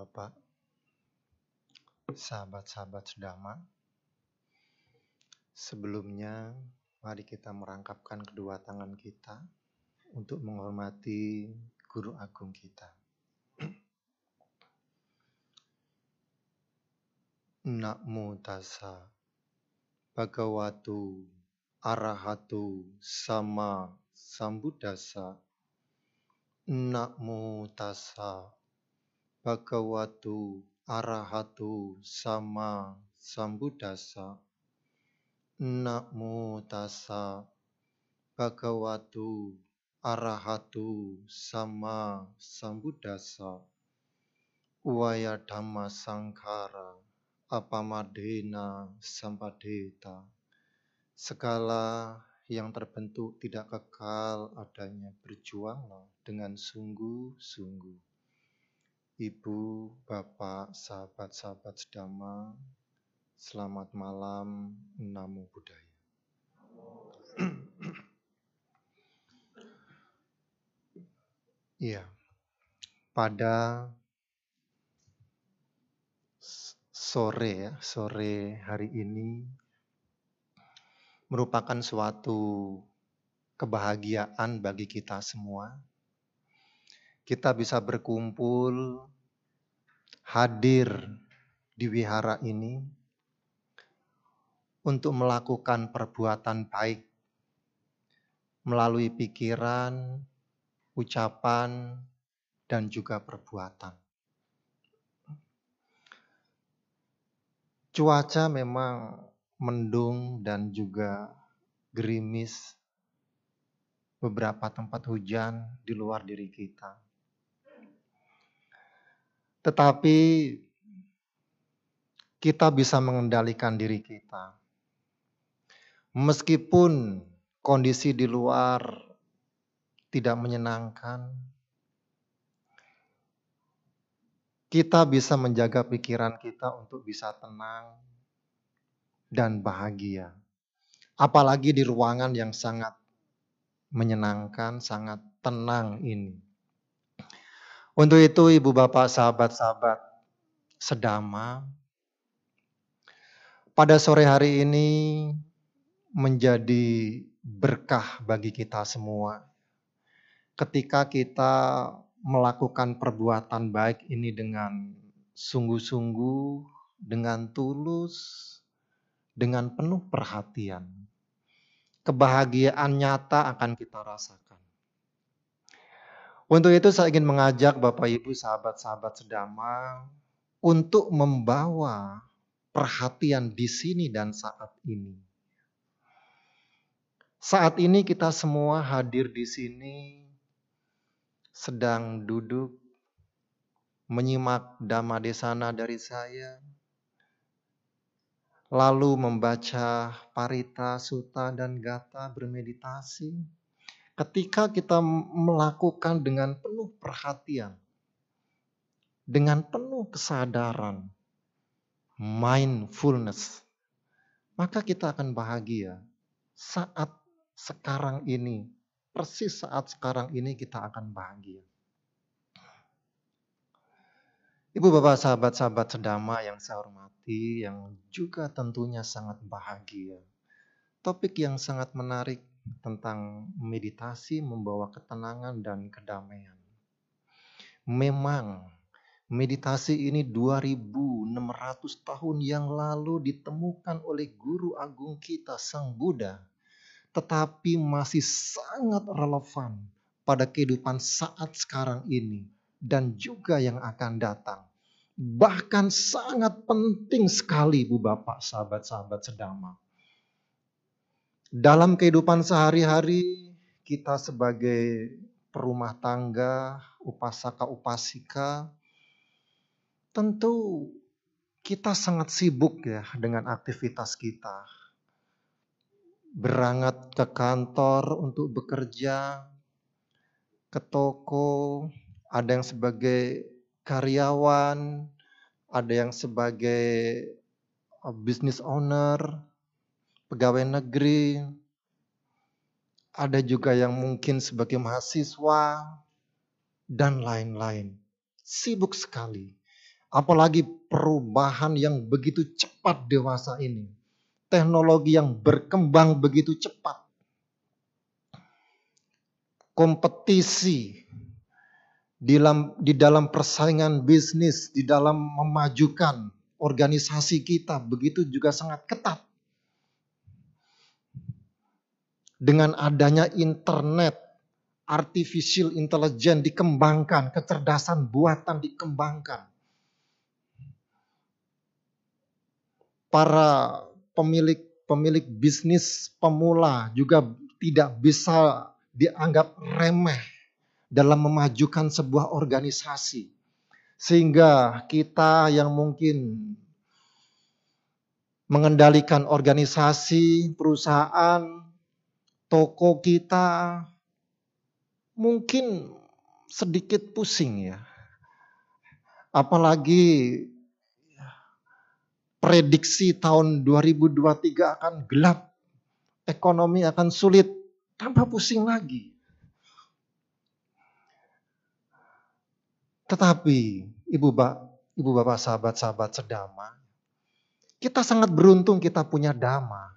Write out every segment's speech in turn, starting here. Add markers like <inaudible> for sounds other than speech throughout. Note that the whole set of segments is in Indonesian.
bapak, sahabat-sahabat sedama. Sebelumnya, mari kita merangkapkan kedua tangan kita untuk menghormati guru agung kita. Namo tassa bhagawatu arahatu sama sambuddhasa. Namo tassa bhagawatu arahatu sama sambuddhasa. Namo tassa bhagawatu arahatu sama sambuddhasa. Waya dhamma sangkara apamadena sampadeta. Segala yang terbentuk tidak kekal adanya berjuanglah dengan sungguh-sungguh. Ibu, Bapak, sahabat-sahabat sedama, selamat malam, Namo Buddhaya. <clears throat> Iya, pada sore ya, sore hari ini merupakan suatu kebahagiaan bagi kita semua. Kita bisa berkumpul, hadir di wihara ini untuk melakukan perbuatan baik melalui pikiran, ucapan, dan juga perbuatan. Cuaca memang mendung dan juga gerimis. Beberapa tempat hujan di luar diri kita. Tetapi kita bisa mengendalikan diri kita. Meskipun kondisi di luar tidak menyenangkan, kita bisa menjaga pikiran kita untuk bisa tenang dan bahagia. Apalagi di ruangan yang sangat menyenangkan, sangat tenang ini. Untuk itu ibu bapak sahabat-sahabat sedama, pada sore hari ini menjadi berkah bagi kita semua ketika kita melakukan perbuatan baik ini dengan sungguh-sungguh, dengan tulus, dengan penuh perhatian. Kebahagiaan nyata akan kita rasakan. Untuk itu saya ingin mengajak Bapak Ibu sahabat-sahabat sedama untuk membawa perhatian di sini dan saat ini. Saat ini kita semua hadir di sini sedang duduk menyimak dhamma desana dari saya, lalu membaca parita, suta, dan gata bermeditasi. Ketika kita melakukan dengan penuh perhatian, dengan penuh kesadaran, mindfulness, maka kita akan bahagia saat sekarang ini persis saat sekarang ini kita akan bahagia. Ibu bapak sahabat-sahabat sedama yang saya hormati, yang juga tentunya sangat bahagia. Topik yang sangat menarik tentang meditasi membawa ketenangan dan kedamaian. Memang meditasi ini 2600 tahun yang lalu ditemukan oleh guru agung kita Sang Buddha tetapi masih sangat relevan pada kehidupan saat sekarang ini dan juga yang akan datang. Bahkan sangat penting sekali Bu Bapak, sahabat-sahabat sedama. Dalam kehidupan sehari-hari kita sebagai perumah tangga, upasaka upasika, tentu kita sangat sibuk ya dengan aktivitas kita. Berangkat ke kantor untuk bekerja, ke toko, ada yang sebagai karyawan, ada yang sebagai uh, business owner, pegawai negeri, ada juga yang mungkin sebagai mahasiswa, dan lain-lain. Sibuk sekali. Apalagi perubahan yang begitu cepat dewasa ini. Teknologi yang berkembang begitu cepat. Kompetisi di dalam, di dalam persaingan bisnis, di dalam memajukan organisasi kita begitu juga sangat ketat. Dengan adanya internet, artificial intelligence dikembangkan, kecerdasan buatan dikembangkan. Para pemilik pemilik bisnis pemula juga tidak bisa dianggap remeh dalam memajukan sebuah organisasi. Sehingga kita yang mungkin mengendalikan organisasi, perusahaan, toko kita, mungkin sedikit pusing ya. Apalagi prediksi tahun 2023 akan gelap, ekonomi akan sulit, tambah pusing lagi. Tetapi ibu bapak, ibu bapak, sahabat-sahabat sedama, kita sangat beruntung kita punya dama.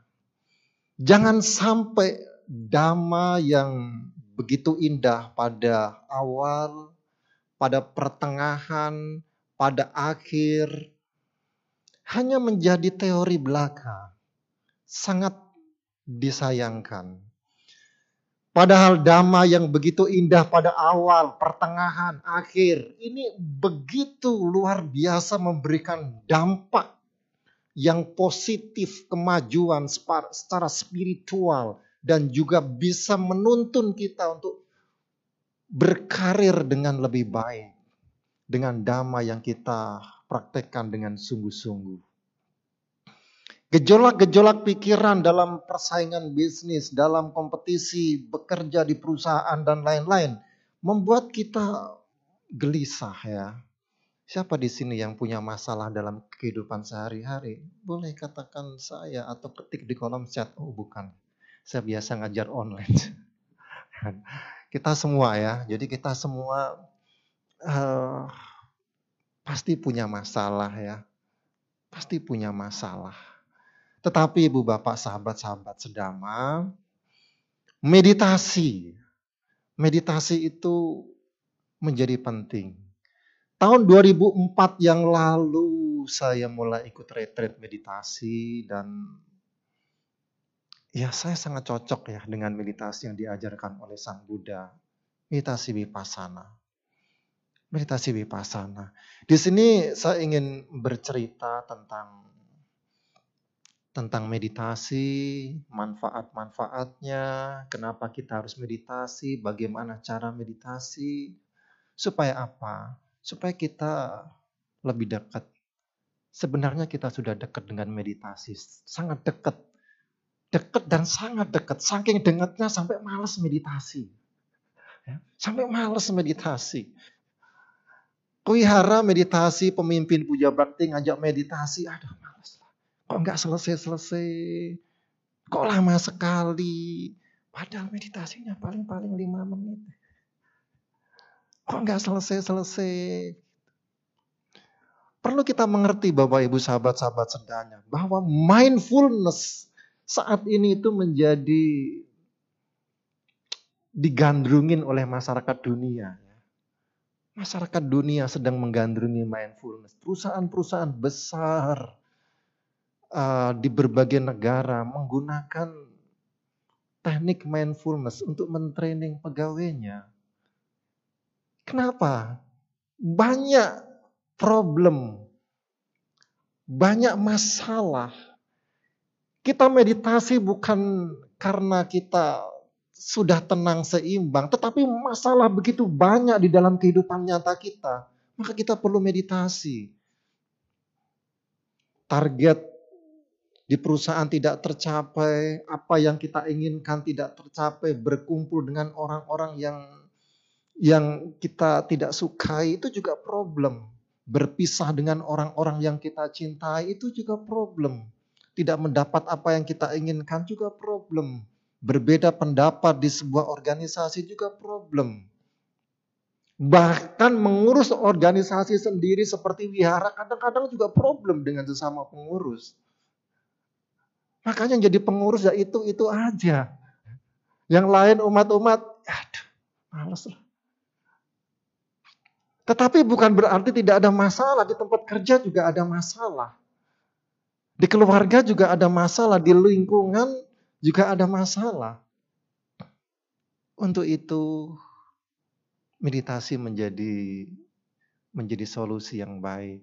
Jangan sampai dama yang begitu indah pada awal, pada pertengahan, pada akhir, hanya menjadi teori belaka. Sangat disayangkan. Padahal dhamma yang begitu indah pada awal, pertengahan, akhir, ini begitu luar biasa memberikan dampak yang positif, kemajuan secara spiritual, dan juga bisa menuntun kita untuk berkarir dengan lebih baik dengan dhamma yang kita praktekkan dengan sungguh-sungguh. Gejolak-gejolak pikiran dalam persaingan bisnis, dalam kompetisi, bekerja di perusahaan dan lain-lain membuat kita gelisah ya. Siapa di sini yang punya masalah dalam kehidupan sehari-hari? Boleh katakan saya atau ketik di kolom chat. Oh bukan, saya biasa ngajar online. kita semua ya, jadi kita semua uh, pasti punya masalah ya. Pasti punya masalah tetapi ibu bapak sahabat-sahabat sedama, meditasi. Meditasi itu menjadi penting. Tahun 2004 yang lalu saya mulai ikut retreat meditasi dan ya saya sangat cocok ya dengan meditasi yang diajarkan oleh Sang Buddha. Meditasi Vipassana. Meditasi Vipassana. Di sini saya ingin bercerita tentang tentang meditasi, manfaat-manfaatnya, kenapa kita harus meditasi, bagaimana cara meditasi, supaya apa? Supaya kita lebih dekat. Sebenarnya kita sudah dekat dengan meditasi, sangat dekat. Dekat dan sangat dekat, saking dekatnya sampai males meditasi. Ya, sampai males meditasi. Kuihara meditasi, pemimpin puja bakti ngajak meditasi, aduh Kok nggak selesai-selesai? Kok lama sekali? Padahal meditasinya paling-paling lima menit. Kok nggak selesai-selesai? Perlu kita mengerti Bapak Ibu sahabat-sahabat sedanya. Bahwa mindfulness saat ini itu menjadi digandrungin oleh masyarakat dunia. Masyarakat dunia sedang menggandrungi mindfulness. Perusahaan-perusahaan besar uh, di berbagai negara menggunakan teknik mindfulness untuk mentraining pegawainya. Kenapa? Banyak problem, banyak masalah. Kita meditasi bukan karena kita sudah tenang seimbang, tetapi masalah begitu banyak di dalam kehidupan nyata kita. Maka kita perlu meditasi. Target di perusahaan tidak tercapai, apa yang kita inginkan tidak tercapai, berkumpul dengan orang-orang yang yang kita tidak sukai itu juga problem. Berpisah dengan orang-orang yang kita cintai itu juga problem. Tidak mendapat apa yang kita inginkan juga problem. Berbeda pendapat di sebuah organisasi juga problem. Bahkan mengurus organisasi sendiri seperti wihara kadang-kadang juga problem dengan sesama pengurus. Makanya jadi pengurus ya itu itu aja. Yang lain umat-umat, aduh, males lah. Tetapi bukan berarti tidak ada masalah. Di tempat kerja juga ada masalah. Di keluarga juga ada masalah. Di lingkungan juga ada masalah. Untuk itu meditasi menjadi menjadi solusi yang baik.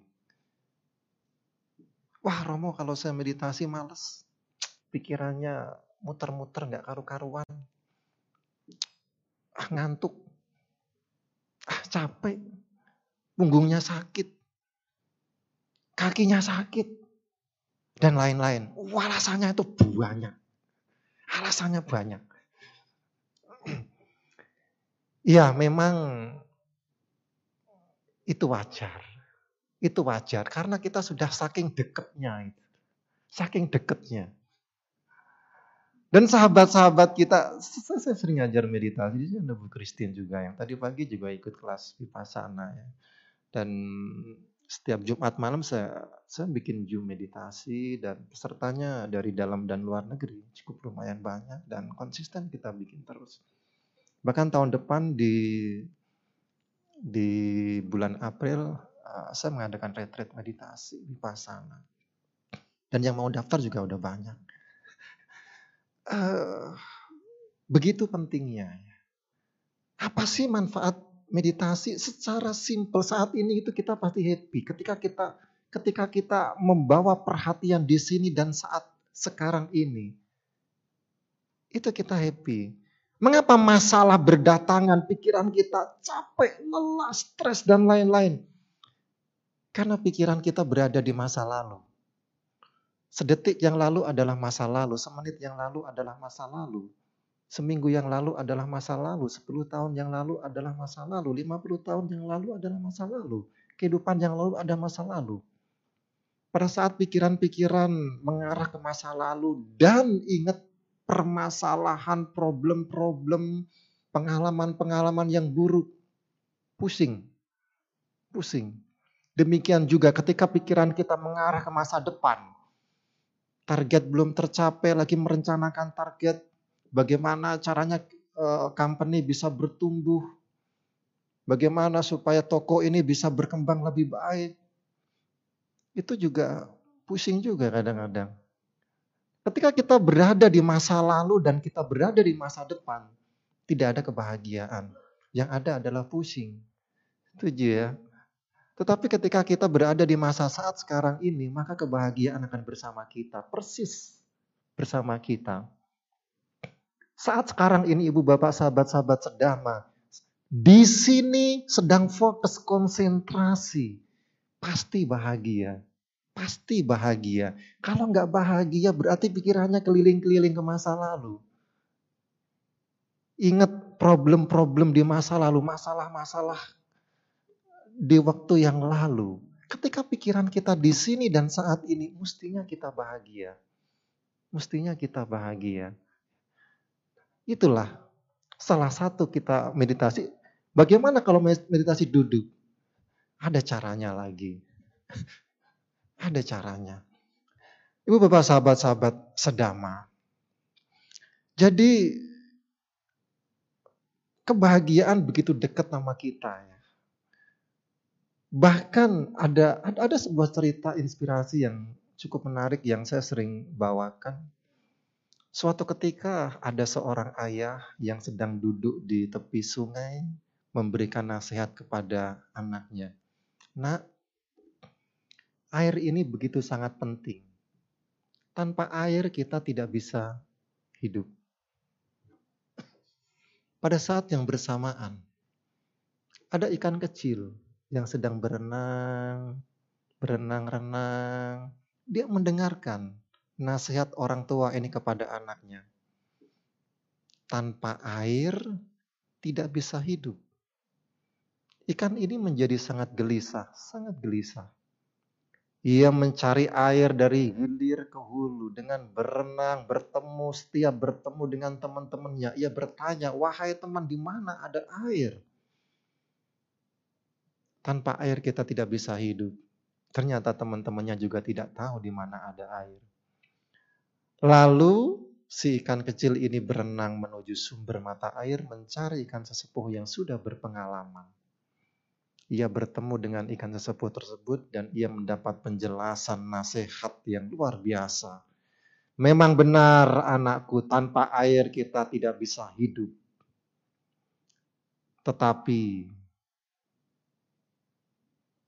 Wah Romo kalau saya meditasi males. Pikirannya muter-muter nggak karu-karuan. Ah ngantuk. Ah capek. Punggungnya sakit. Kakinya sakit. Dan lain-lain. Alasannya itu banyak. Alasannya banyak. <clears throat> Ya memang itu wajar. Itu wajar karena kita sudah saking deketnya. Saking deketnya. Dan sahabat-sahabat kita, saya sering ngajar meditasi, ada Bu Christine juga yang tadi pagi juga ikut kelas vipassana ya. Dan setiap Jumat malam saya saya bikin Zoom meditasi dan pesertanya dari dalam dan luar negeri cukup lumayan banyak dan konsisten kita bikin terus. Bahkan tahun depan di di bulan April uh, saya mengadakan retreat meditasi di Pasana. Dan yang mau daftar juga udah banyak. Uh, begitu pentingnya. Apa sih manfaat meditasi secara simpel saat ini itu kita pasti happy ketika kita ketika kita membawa perhatian di sini dan saat sekarang ini itu kita happy Mengapa masalah berdatangan, pikiran kita capek, lelah, stres, dan lain-lain? Karena pikiran kita berada di masa lalu. Sedetik yang lalu adalah masa lalu, semenit yang lalu adalah masa lalu. Seminggu yang lalu adalah masa lalu, 10 tahun yang lalu adalah masa lalu, 50 tahun yang lalu adalah masa lalu. Kehidupan yang lalu ada masa lalu. Pada saat pikiran-pikiran mengarah ke masa lalu dan ingat permasalahan, problem-problem, pengalaman-pengalaman yang buruk. Pusing. Pusing. Demikian juga ketika pikiran kita mengarah ke masa depan. Target belum tercapai, lagi merencanakan target. Bagaimana caranya uh, company bisa bertumbuh. Bagaimana supaya toko ini bisa berkembang lebih baik. Itu juga pusing juga kadang-kadang. Ketika kita berada di masa lalu dan kita berada di masa depan, tidak ada kebahagiaan. Yang ada adalah pusing. Setuju ya? Tetapi ketika kita berada di masa saat sekarang ini, maka kebahagiaan akan bersama kita. Persis bersama kita. Saat sekarang ini ibu bapak sahabat-sahabat sedama, di sini sedang fokus konsentrasi. Pasti bahagia pasti bahagia. Kalau nggak bahagia berarti pikirannya keliling-keliling ke masa lalu. Ingat problem-problem di masa lalu, masalah-masalah di waktu yang lalu. Ketika pikiran kita di sini dan saat ini, mestinya kita bahagia. Mestinya kita bahagia. Itulah salah satu kita meditasi. Bagaimana kalau meditasi duduk? Ada caranya lagi. <laughs> Ada caranya. Ibu bapak sahabat-sahabat sedama. Jadi kebahagiaan begitu dekat nama kita ya. Bahkan ada ada sebuah cerita inspirasi yang cukup menarik yang saya sering bawakan. Suatu ketika ada seorang ayah yang sedang duduk di tepi sungai memberikan nasihat kepada anaknya. Nak, Air ini begitu sangat penting. Tanpa air kita tidak bisa hidup. Pada saat yang bersamaan, ada ikan kecil yang sedang berenang, berenang-renang. Dia mendengarkan nasihat orang tua ini kepada anaknya. Tanpa air tidak bisa hidup. Ikan ini menjadi sangat gelisah, sangat gelisah. Ia mencari air dari hilir ke hulu dengan berenang, bertemu, setiap bertemu dengan teman-temannya. Ia bertanya, wahai teman di mana ada air? Tanpa air kita tidak bisa hidup. Ternyata teman-temannya juga tidak tahu di mana ada air. Lalu si ikan kecil ini berenang menuju sumber mata air mencari ikan sesepuh yang sudah berpengalaman. Ia bertemu dengan ikan sesepuh tersebut dan ia mendapat penjelasan nasihat yang luar biasa. Memang benar anakku, tanpa air kita tidak bisa hidup. Tetapi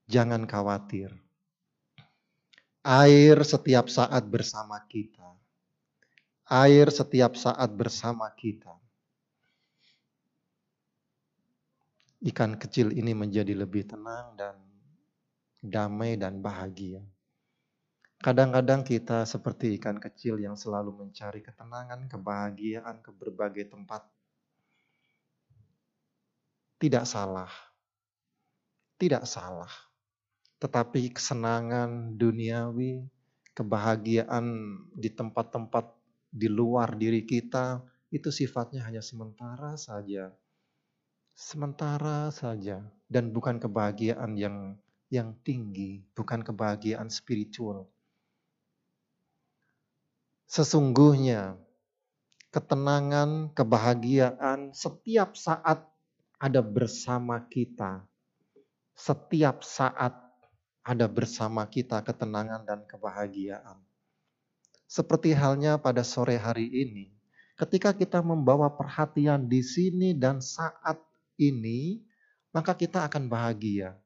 jangan khawatir. Air setiap saat bersama kita. Air setiap saat bersama kita. Ikan kecil ini menjadi lebih tenang dan damai dan bahagia. Kadang-kadang kita seperti ikan kecil yang selalu mencari ketenangan, kebahagiaan ke berbagai tempat. Tidak salah. Tidak salah tetapi kesenangan duniawi, kebahagiaan di tempat-tempat di luar diri kita, itu sifatnya hanya sementara saja. Sementara saja. Dan bukan kebahagiaan yang yang tinggi, bukan kebahagiaan spiritual. Sesungguhnya ketenangan, kebahagiaan setiap saat ada bersama kita. Setiap saat ada bersama kita ketenangan dan kebahagiaan. Seperti halnya pada sore hari ini, ketika kita membawa perhatian di sini dan saat ini, maka kita akan bahagia.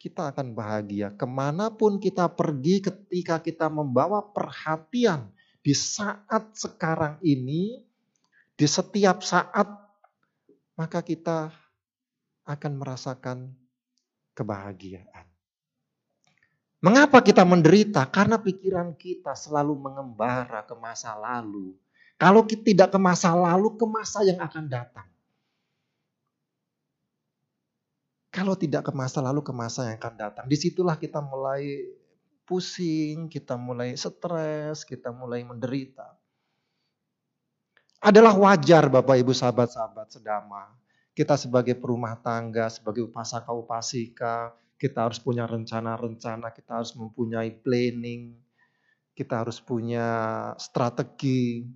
Kita akan bahagia. Ke mana pun kita pergi ketika kita membawa perhatian di saat sekarang ini, di setiap saat, maka kita akan merasakan kebahagiaan. Mengapa kita menderita? Karena pikiran kita selalu mengembara ke masa lalu. Kalau kita tidak ke masa lalu, ke masa yang akan datang. Kalau tidak ke masa lalu, ke masa yang akan datang. Di situlah kita mulai pusing, kita mulai stres, kita mulai menderita. Adalah wajar Bapak Ibu sahabat-sahabat sedama. Kita sebagai perumah tangga, sebagai upasaka upasika, kita harus punya rencana-rencana, kita harus mempunyai planning, kita harus punya strategi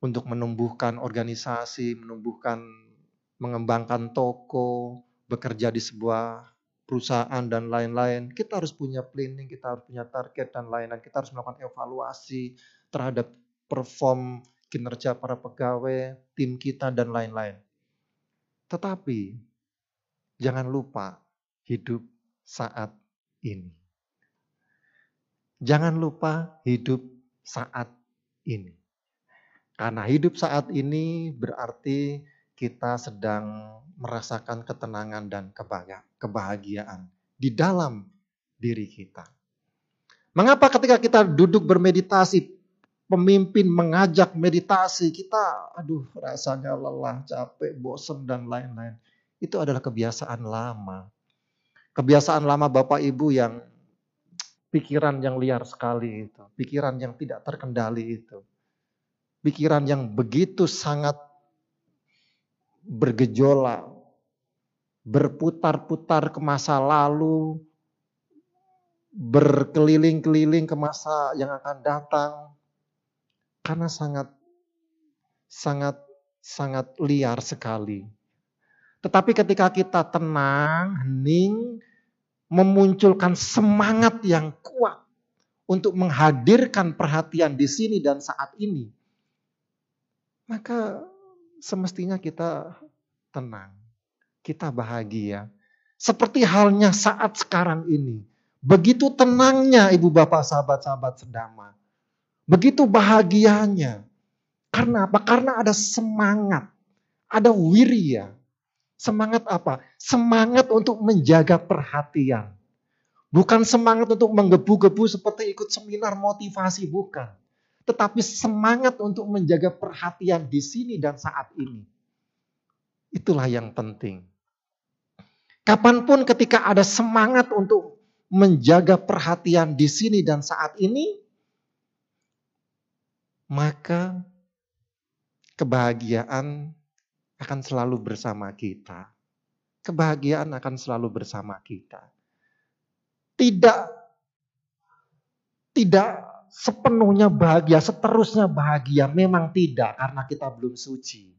untuk menumbuhkan organisasi, menumbuhkan, mengembangkan toko, bekerja di sebuah perusahaan dan lain-lain. Kita harus punya planning, kita harus punya target dan lain-lain. Kita harus melakukan evaluasi terhadap perform kinerja para pegawai, tim kita dan lain-lain. Tetapi jangan lupa hidup saat ini. Jangan lupa hidup saat ini. Karena hidup saat ini berarti kita sedang merasakan ketenangan dan kebahagiaan di dalam diri kita. Mengapa ketika kita duduk bermeditasi, pemimpin mengajak meditasi, kita aduh rasanya lelah, capek, bosan dan lain-lain. Itu adalah kebiasaan lama. Kebiasaan lama Bapak Ibu yang pikiran yang liar sekali itu, pikiran yang tidak terkendali itu. Pikiran yang begitu sangat bergejolak, berputar-putar ke masa lalu, berkeliling-keliling ke masa yang akan datang karena sangat sangat sangat liar sekali. Tetapi ketika kita tenang, hening, memunculkan semangat yang kuat untuk menghadirkan perhatian di sini dan saat ini, maka semestinya kita tenang, kita bahagia. Seperti halnya saat sekarang ini. Begitu tenangnya ibu bapak sahabat-sahabat sedama. Begitu bahagianya. Karena apa? Karena ada semangat. Ada wirya. Semangat apa? Semangat untuk menjaga perhatian. Bukan semangat untuk menggebu-gebu seperti ikut seminar motivasi, bukan. Tetapi semangat untuk menjaga perhatian di sini dan saat ini. Itulah yang penting. Kapan pun ketika ada semangat untuk menjaga perhatian di sini dan saat ini, maka kebahagiaan akan selalu bersama kita. Kebahagiaan akan selalu bersama kita. Tidak tidak sepenuhnya bahagia, seterusnya bahagia. Memang tidak karena kita belum suci.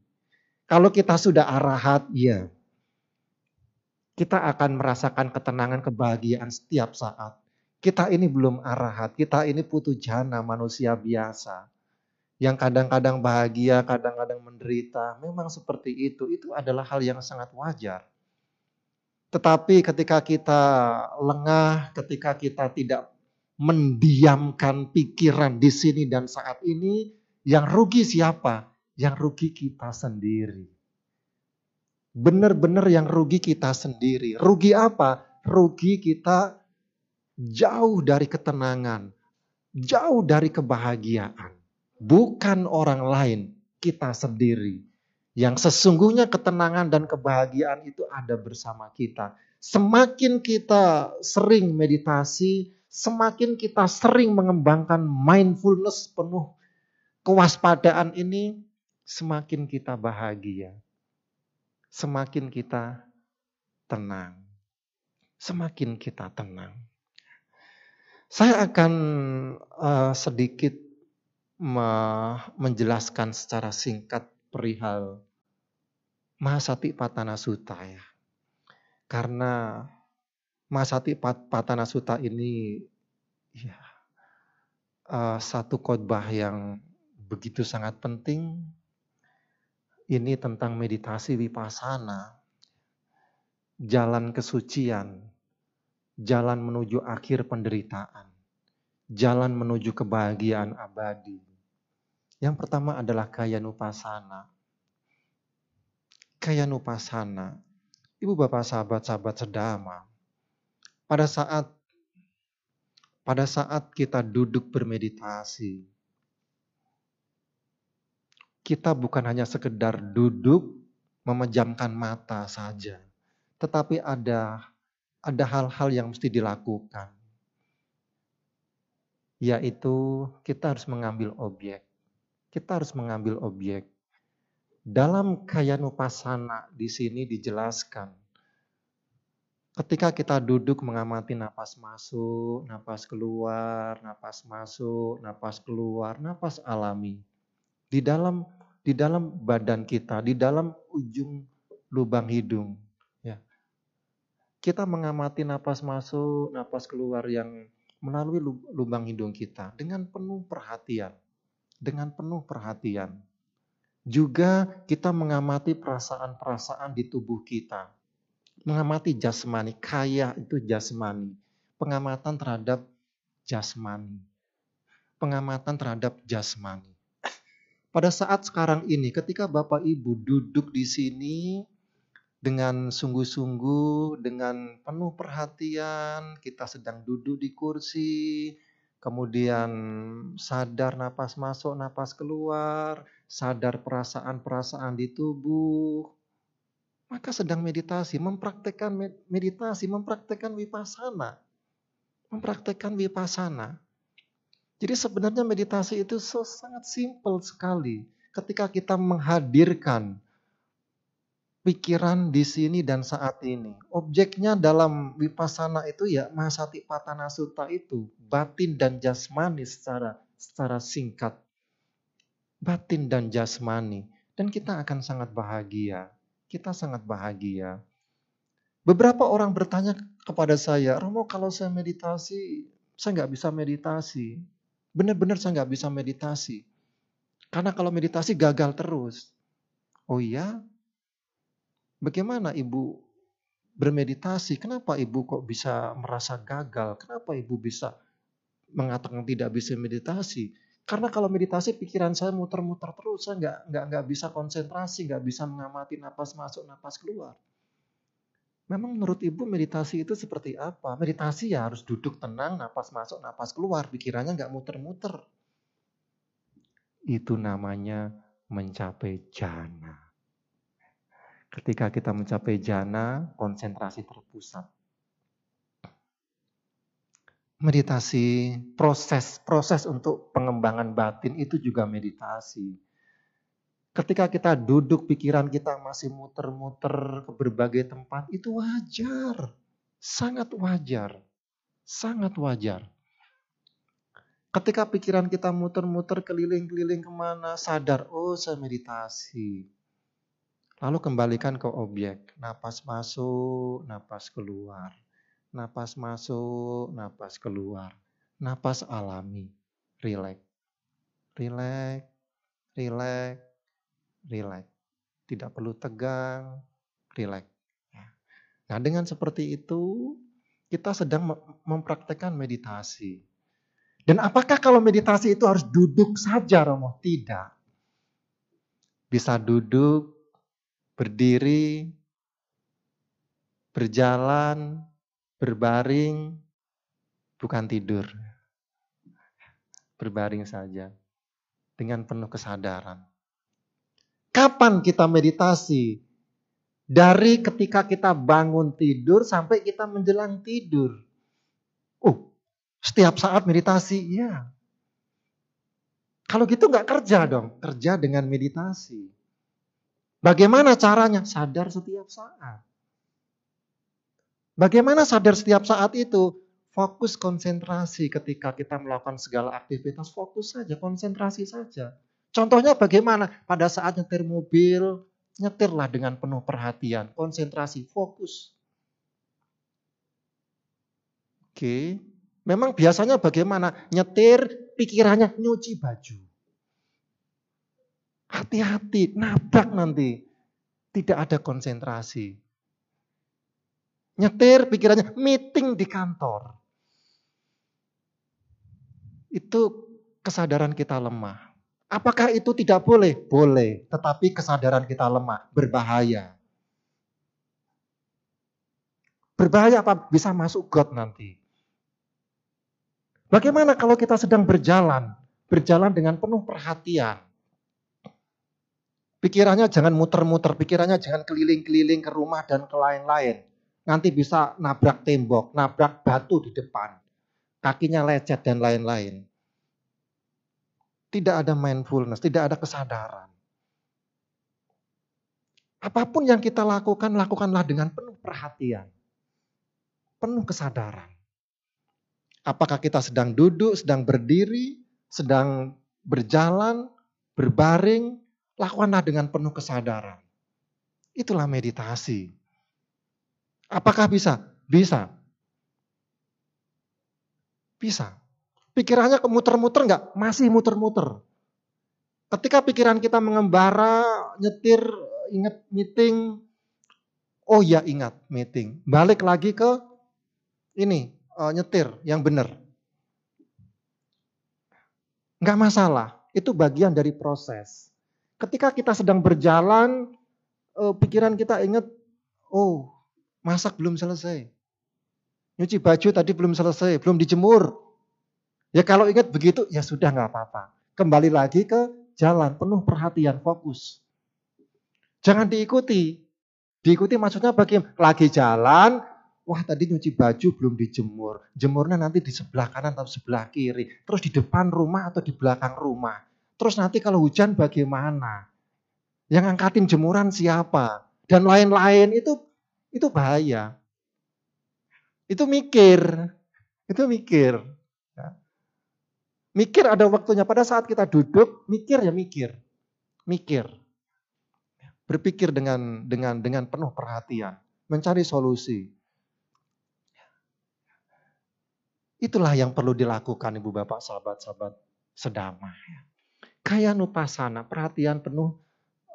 Kalau kita sudah arahat, ya. Kita akan merasakan ketenangan, kebahagiaan setiap saat. Kita ini belum arahat, kita ini putu jana manusia biasa. Yang kadang-kadang bahagia, kadang-kadang menderita. Memang seperti itu, itu adalah hal yang sangat wajar. Tetapi ketika kita lengah, ketika kita tidak mendiamkan pikiran di sini dan saat ini, yang rugi siapa? Yang rugi kita sendiri. Benar-benar yang rugi kita sendiri. Rugi apa? Rugi kita jauh dari ketenangan, jauh dari kebahagiaan. Bukan orang lain, kita sendiri. Yang sesungguhnya ketenangan dan kebahagiaan itu ada bersama kita. Semakin kita sering meditasi, semakin kita sering mengembangkan mindfulness penuh kewaspadaan ini, semakin kita bahagia. Semakin kita tenang. Semakin kita tenang. Saya akan uh, sedikit menjelaskan secara singkat perihal Mahasati Patana Sutta ya. Karena Masati Patana Sutta ini ya, uh, satu khotbah yang begitu sangat penting. Ini tentang meditasi vipassana, jalan kesucian, jalan menuju akhir penderitaan, jalan menuju kebahagiaan abadi. Yang pertama adalah kaya nupasana. Kaya nupasana, ibu bapak sahabat-sahabat sedama, pada saat pada saat kita duduk bermeditasi, kita bukan hanya sekedar duduk memejamkan mata saja, tetapi ada ada hal-hal yang mesti dilakukan. Yaitu kita harus mengambil objek. Kita harus mengambil objek. Dalam kaya nupasana di sini dijelaskan Ketika kita duduk mengamati napas masuk, napas keluar, napas masuk, napas keluar, napas alami. Di dalam di dalam badan kita, di dalam ujung lubang hidung. Ya. Kita mengamati napas masuk, napas keluar yang melalui lubang hidung kita dengan penuh perhatian. Dengan penuh perhatian. Juga kita mengamati perasaan-perasaan di tubuh kita mengamati jasmani, kaya itu jasmani. Pengamatan terhadap jasmani. Pengamatan terhadap jasmani. Pada saat sekarang ini, ketika Bapak Ibu duduk di sini dengan sungguh-sungguh, dengan penuh perhatian, kita sedang duduk di kursi, kemudian sadar napas masuk, napas keluar, sadar perasaan-perasaan di tubuh, maka sedang meditasi, mempraktekkan meditasi, mempraktekkan wipasana. Mempraktekkan wipasana. Jadi sebenarnya meditasi itu sangat simpel sekali. Ketika kita menghadirkan pikiran di sini dan saat ini. Objeknya dalam wipasana itu ya Mahasati Patana Sutta itu. Batin dan jasmani secara, secara singkat. Batin dan jasmani. Dan kita akan sangat bahagia kita sangat bahagia. Beberapa orang bertanya kepada saya, Romo kalau saya meditasi, saya nggak bisa meditasi. Benar-benar saya nggak bisa meditasi. Karena kalau meditasi gagal terus. Oh iya? Bagaimana ibu bermeditasi? Kenapa ibu kok bisa merasa gagal? Kenapa ibu bisa mengatakan tidak bisa meditasi? Karena kalau meditasi pikiran saya muter-muter terus, saya nggak nggak nggak bisa konsentrasi, nggak bisa mengamati napas masuk, napas keluar. Memang menurut ibu meditasi itu seperti apa? Meditasi ya harus duduk tenang, napas masuk, napas keluar, pikirannya nggak muter-muter. Itu namanya mencapai jana. Ketika kita mencapai jana, konsentrasi terpusat meditasi, proses proses untuk pengembangan batin itu juga meditasi. Ketika kita duduk, pikiran kita masih muter-muter ke berbagai tempat, itu wajar. Sangat wajar. Sangat wajar. Ketika pikiran kita muter-muter keliling-keliling ke mana, sadar, oh saya meditasi. Lalu kembalikan ke objek, napas masuk, napas keluar. Napas masuk, napas keluar. Napas alami, relax. Relax, relax, relax. Tidak perlu tegang, relax. Ya. Nah dengan seperti itu, kita sedang mempraktekkan meditasi. Dan apakah kalau meditasi itu harus duduk saja Romo? Tidak. Bisa duduk, berdiri, berjalan, berbaring, bukan tidur. Berbaring saja dengan penuh kesadaran. Kapan kita meditasi? Dari ketika kita bangun tidur sampai kita menjelang tidur. Oh, setiap saat meditasi, ya. Kalau gitu nggak kerja dong, kerja dengan meditasi. Bagaimana caranya? Sadar setiap saat. Bagaimana sadar setiap saat itu? Fokus konsentrasi ketika kita melakukan segala aktivitas, fokus saja, konsentrasi saja. Contohnya bagaimana? Pada saat nyetir mobil, nyetirlah dengan penuh perhatian, konsentrasi, fokus. Oke, memang biasanya bagaimana? Nyetir, pikirannya nyuci baju. Hati-hati, nabrak nanti. Tidak ada konsentrasi. Nyetir, pikirannya meeting di kantor. Itu kesadaran kita lemah. Apakah itu tidak boleh? Boleh, tetapi kesadaran kita lemah, berbahaya. Berbahaya apa? Bisa masuk God nanti. Bagaimana kalau kita sedang berjalan? Berjalan dengan penuh perhatian. Pikirannya jangan muter-muter, pikirannya jangan keliling-keliling ke rumah dan ke lain-lain. Nanti bisa nabrak tembok, nabrak batu di depan. Kakinya lecet dan lain-lain. Tidak ada mindfulness, tidak ada kesadaran. Apa pun yang kita lakukan, lakukanlah dengan penuh perhatian. Penuh kesadaran. Apakah kita sedang duduk, sedang berdiri, sedang berjalan, berbaring, lakukanlah dengan penuh kesadaran. Itulah meditasi. Apakah bisa? Bisa. Bisa. Pikirannya kemuter-muter enggak? Masih muter-muter. Ketika pikiran kita mengembara, nyetir, ingat meeting, oh ya ingat meeting. Balik lagi ke ini, uh, nyetir yang benar. Enggak masalah, itu bagian dari proses. Ketika kita sedang berjalan, uh, pikiran kita ingat, oh masak belum selesai. Nyuci baju tadi belum selesai, belum dijemur. Ya kalau ingat begitu, ya sudah nggak apa-apa. Kembali lagi ke jalan, penuh perhatian, fokus. Jangan diikuti. Diikuti maksudnya bagaimana? Lagi jalan, wah tadi nyuci baju belum dijemur. Jemurnya nanti di sebelah kanan atau sebelah kiri. Terus di depan rumah atau di belakang rumah. Terus nanti kalau hujan bagaimana? Yang angkatin jemuran siapa? Dan lain-lain itu itu bahaya. Itu mikir. Itu mikir. Mikir ada waktunya. Pada saat kita duduk, mikir ya mikir. Mikir. Berpikir dengan dengan dengan penuh perhatian, mencari solusi. Itulah yang perlu dilakukan Ibu Bapak, sahabat-sahabat sedama. Kayak nupasana, perhatian penuh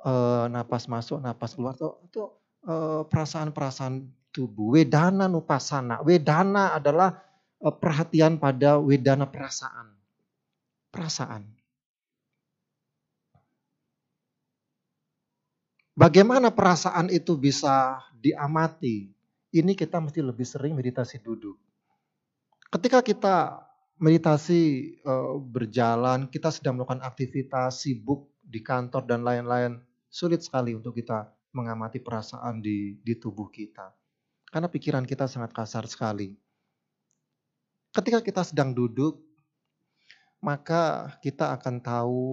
e, napas masuk, napas keluar. Itu, itu eh, perasaan-perasaan tubuh. Wedana nupasana. Wedana adalah e, perhatian pada wedana perasaan perasaan. Bagaimana perasaan itu bisa diamati? Ini kita mesti lebih sering meditasi duduk. Ketika kita meditasi uh, berjalan, kita sedang melakukan aktivitas sibuk di kantor dan lain-lain, sulit sekali untuk kita mengamati perasaan di, di tubuh kita. Karena pikiran kita sangat kasar sekali. Ketika kita sedang duduk, maka kita akan tahu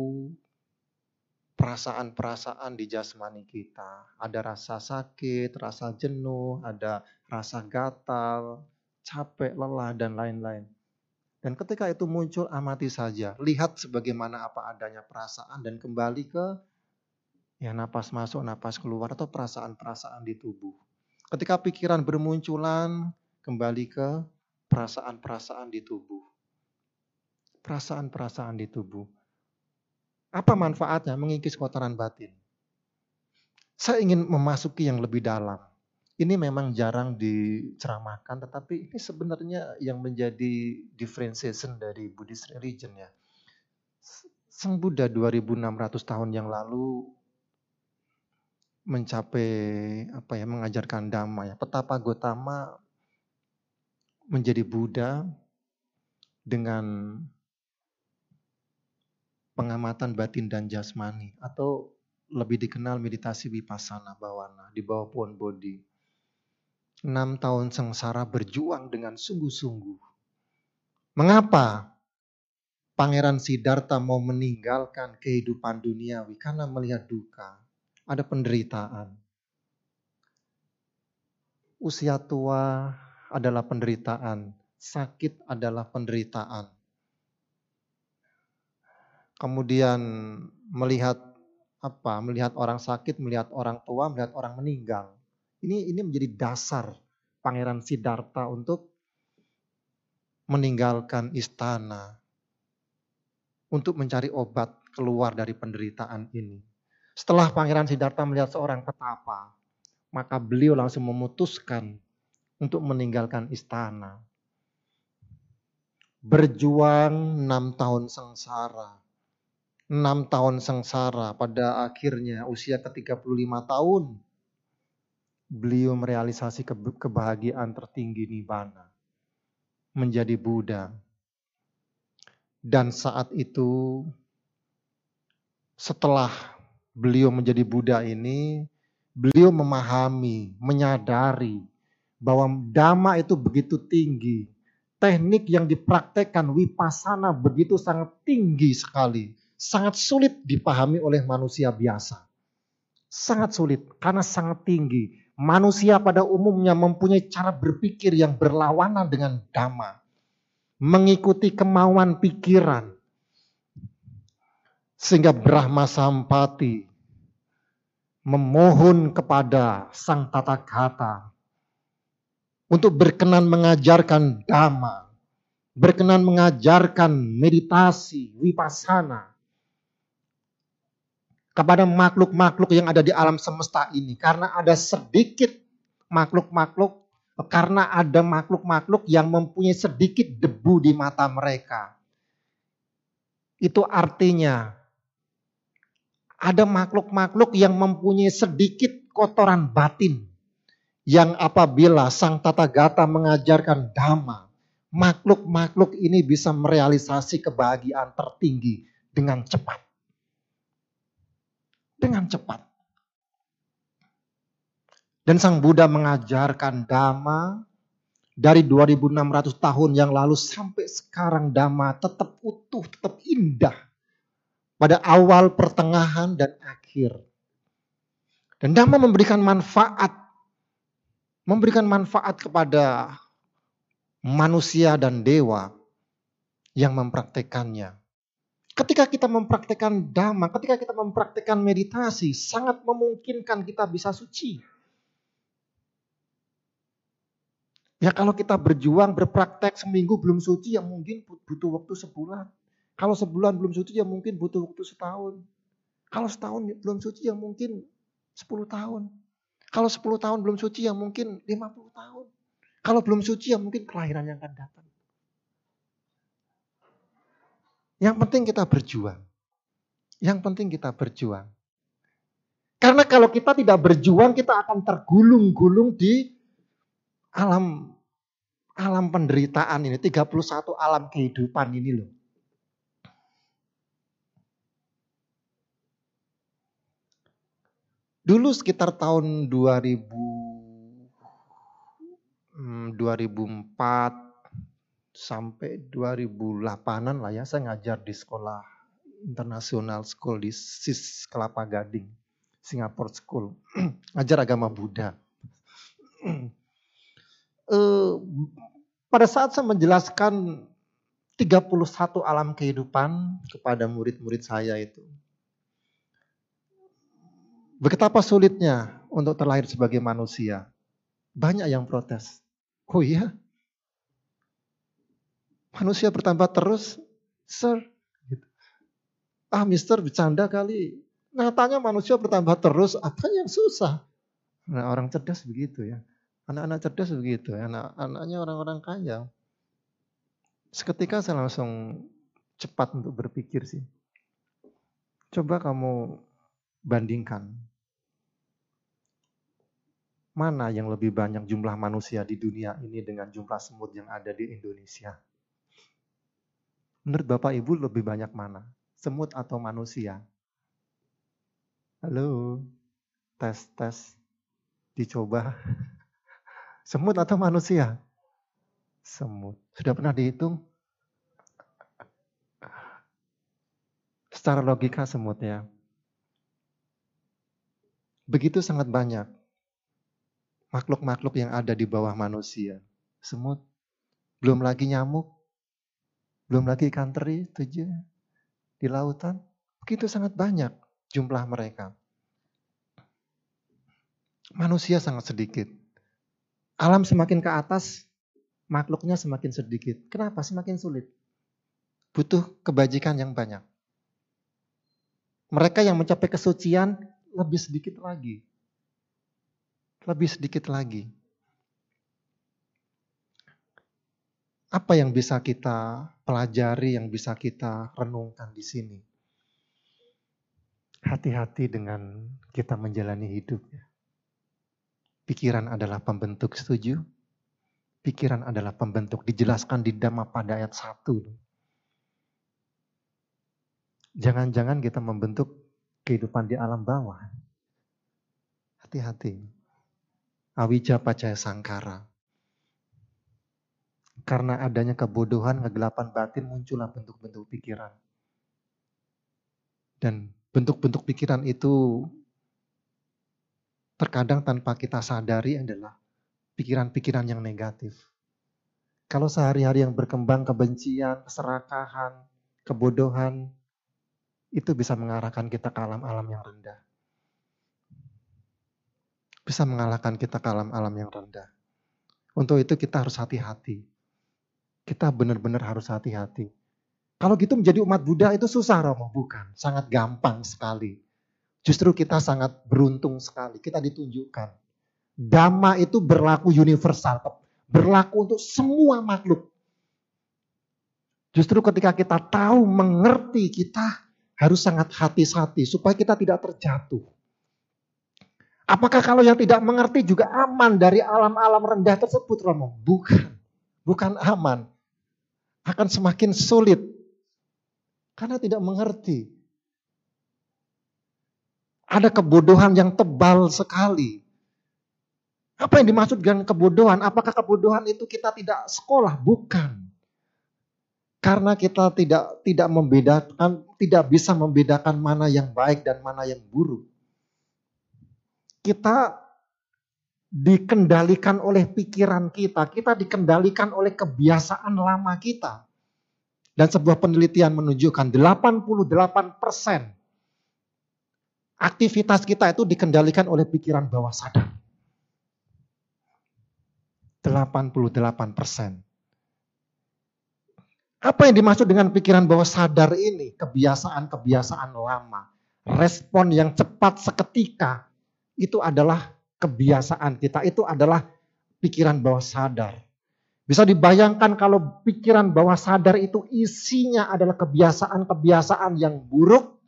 perasaan-perasaan di jasmani kita. Ada rasa sakit, rasa jenuh, ada rasa gatal, capek, lelah, dan lain-lain. Dan ketika itu muncul, amati saja. Lihat sebagaimana apa adanya perasaan dan kembali ke ya napas masuk, napas keluar atau perasaan-perasaan di tubuh. Ketika pikiran bermunculan, kembali ke perasaan-perasaan di tubuh. Perasaan-perasaan di tubuh. Apa manfaatnya mengikis kotoran batin? Saya ingin memasuki yang lebih dalam ini memang jarang diceramahkan, tetapi ini sebenarnya yang menjadi differentiation dari Buddhist religion ya. Sang Buddha 2600 tahun yang lalu mencapai apa ya mengajarkan dhamma ya. Petapa Gotama menjadi Buddha dengan pengamatan batin dan jasmani atau lebih dikenal meditasi vipassana bawana di bawah pohon bodhi enam tahun sengsara berjuang dengan sungguh-sungguh. Mengapa Pangeran Siddhartha mau meninggalkan kehidupan duniawi? Karena melihat duka, ada penderitaan. Usia tua adalah penderitaan, sakit adalah penderitaan. Kemudian melihat apa? Melihat orang sakit, melihat orang tua, melihat orang meninggal ini ini menjadi dasar Pangeran Siddhartha untuk meninggalkan istana untuk mencari obat keluar dari penderitaan ini. Setelah Pangeran Siddhartha melihat seorang petapa, maka beliau langsung memutuskan untuk meninggalkan istana. Berjuang enam tahun sengsara. Enam tahun sengsara pada akhirnya usia ke-35 tahun beliau merealisasi kebahagiaan tertinggi Nibbana. Menjadi Buddha. Dan saat itu, setelah beliau menjadi Buddha ini, beliau memahami, menyadari bahwa dhamma itu begitu tinggi. Teknik yang dipraktekkan wipasana begitu sangat tinggi sekali. Sangat sulit dipahami oleh manusia biasa. Sangat sulit karena sangat tinggi Manusia pada umumnya mempunyai cara berpikir yang berlawanan dengan dhamma. Mengikuti kemauan pikiran. Sehingga Brahma Sampati memohon kepada Sang Tata Gata untuk berkenan mengajarkan dhamma, berkenan mengajarkan meditasi, wipasana, kepada makhluk-makhluk yang ada di alam semesta ini. Karena ada sedikit makhluk-makhluk, karena ada makhluk-makhluk yang mempunyai sedikit debu di mata mereka. Itu artinya ada makhluk-makhluk yang mempunyai sedikit kotoran batin. Yang apabila Sang Tata Gata mengajarkan dhamma, makhluk-makhluk ini bisa merealisasi kebahagiaan tertinggi dengan cepat dengan cepat. Dan Sang Buddha mengajarkan Dhamma dari 2600 tahun yang lalu sampai sekarang Dhamma tetap utuh, tetap indah. Pada awal, pertengahan, dan akhir. Dan Dhamma memberikan manfaat. Memberikan manfaat kepada manusia dan dewa yang mempraktekannya. Ketika kita mempraktekkan dhamma, ketika kita mempraktekkan meditasi, sangat memungkinkan kita bisa suci. Ya kalau kita berjuang, berpraktek seminggu belum suci, ya mungkin butuh waktu sebulan. Kalau sebulan belum suci, ya mungkin butuh waktu setahun. Kalau setahun belum suci, ya mungkin sepuluh tahun. Kalau sepuluh tahun belum suci, ya mungkin lima puluh tahun. Kalau belum suci, ya mungkin kelahiran yang akan datang. Yang penting kita berjuang. Yang penting kita berjuang. Karena kalau kita tidak berjuang, kita akan tergulung-gulung di alam alam penderitaan ini, 31 alam kehidupan ini loh. Dulu sekitar tahun 2000 2004 sampai 2008-an lah ya saya ngajar di sekolah International School di SIS Kelapa Gading, Singapore School. <clears throat> Ajar agama Buddha. uh, <clears throat> pada saat saya menjelaskan 31 alam kehidupan kepada murid-murid saya itu. Betapa sulitnya untuk terlahir sebagai manusia. Banyak yang protes. Oh iya? Manusia bertambah terus? Sir. Gitu. Ah mister bercanda kali. Nyatanya manusia bertambah terus, apa yang susah? Nah orang cerdas begitu ya. Anak-anak cerdas begitu, anak-anaknya orang-orang kaya. Seketika saya langsung cepat untuk berpikir sih. Coba kamu bandingkan mana yang lebih banyak jumlah manusia di dunia ini dengan jumlah semut yang ada di Indonesia? Menurut Bapak Ibu lebih banyak mana? Semut atau manusia? Halo, tes tes, dicoba. <laughs> Semut atau manusia? Semut. Sudah pernah dihitung? Secara logika semut ya. Begitu sangat banyak makhluk-makhluk yang ada di bawah manusia. Semut, belum lagi nyamuk, belum lagi ikan teri, tujuh di lautan. Begitu sangat banyak jumlah mereka. Manusia sangat sedikit. Alam semakin ke atas, makhluknya semakin sedikit. Kenapa? Semakin sulit. Butuh kebajikan yang banyak. Mereka yang mencapai kesucian lebih sedikit lagi lebih sedikit lagi. Apa yang bisa kita pelajari, yang bisa kita renungkan di sini? Hati-hati dengan kita menjalani hidup. Pikiran adalah pembentuk, setuju? Pikiran adalah pembentuk, dijelaskan di Dhamma pada ayat 1. Jangan-jangan kita membentuk kehidupan di alam bawah. Hati-hati. Awija Pacaya Sangkara. Karena adanya kebodohan, kegelapan batin, muncullah bentuk-bentuk pikiran. Dan bentuk-bentuk pikiran itu terkadang tanpa kita sadari adalah pikiran-pikiran yang negatif. Kalau sehari-hari yang berkembang kebencian, keserakahan, kebodohan, itu bisa mengarahkan kita ke alam-alam yang rendah bisa mengalahkan kita ke alam-alam yang rendah. Untuk itu kita harus hati-hati. Kita benar-benar harus hati-hati. Kalau gitu menjadi umat Buddha itu susah Romo, bukan. Sangat gampang sekali. Justru kita sangat beruntung sekali. Kita ditunjukkan. Dhamma itu berlaku universal. Berlaku untuk semua makhluk. Justru ketika kita tahu, mengerti, kita harus sangat hati-hati supaya kita tidak terjatuh. Apakah kalau yang tidak mengerti juga aman dari alam-alam rendah tersebut, Romo? Bukan. Bukan aman. Akan semakin sulit. Karena tidak mengerti. Ada kebodohan yang tebal sekali. Apa yang dimaksud dengan kebodohan? Apakah kebodohan itu kita tidak sekolah? Bukan. Karena kita tidak tidak membedakan, tidak bisa membedakan mana yang baik dan mana yang buruk kita dikendalikan oleh pikiran kita, kita dikendalikan oleh kebiasaan lama kita. Dan sebuah penelitian menunjukkan 88 persen aktivitas kita itu dikendalikan oleh pikiran bawah sadar. 88 persen. Apa yang dimaksud dengan pikiran bawah sadar ini? Kebiasaan-kebiasaan lama. Respon yang cepat seketika itu adalah kebiasaan kita, itu adalah pikiran bawah sadar. Bisa dibayangkan kalau pikiran bawah sadar itu isinya adalah kebiasaan-kebiasaan yang buruk,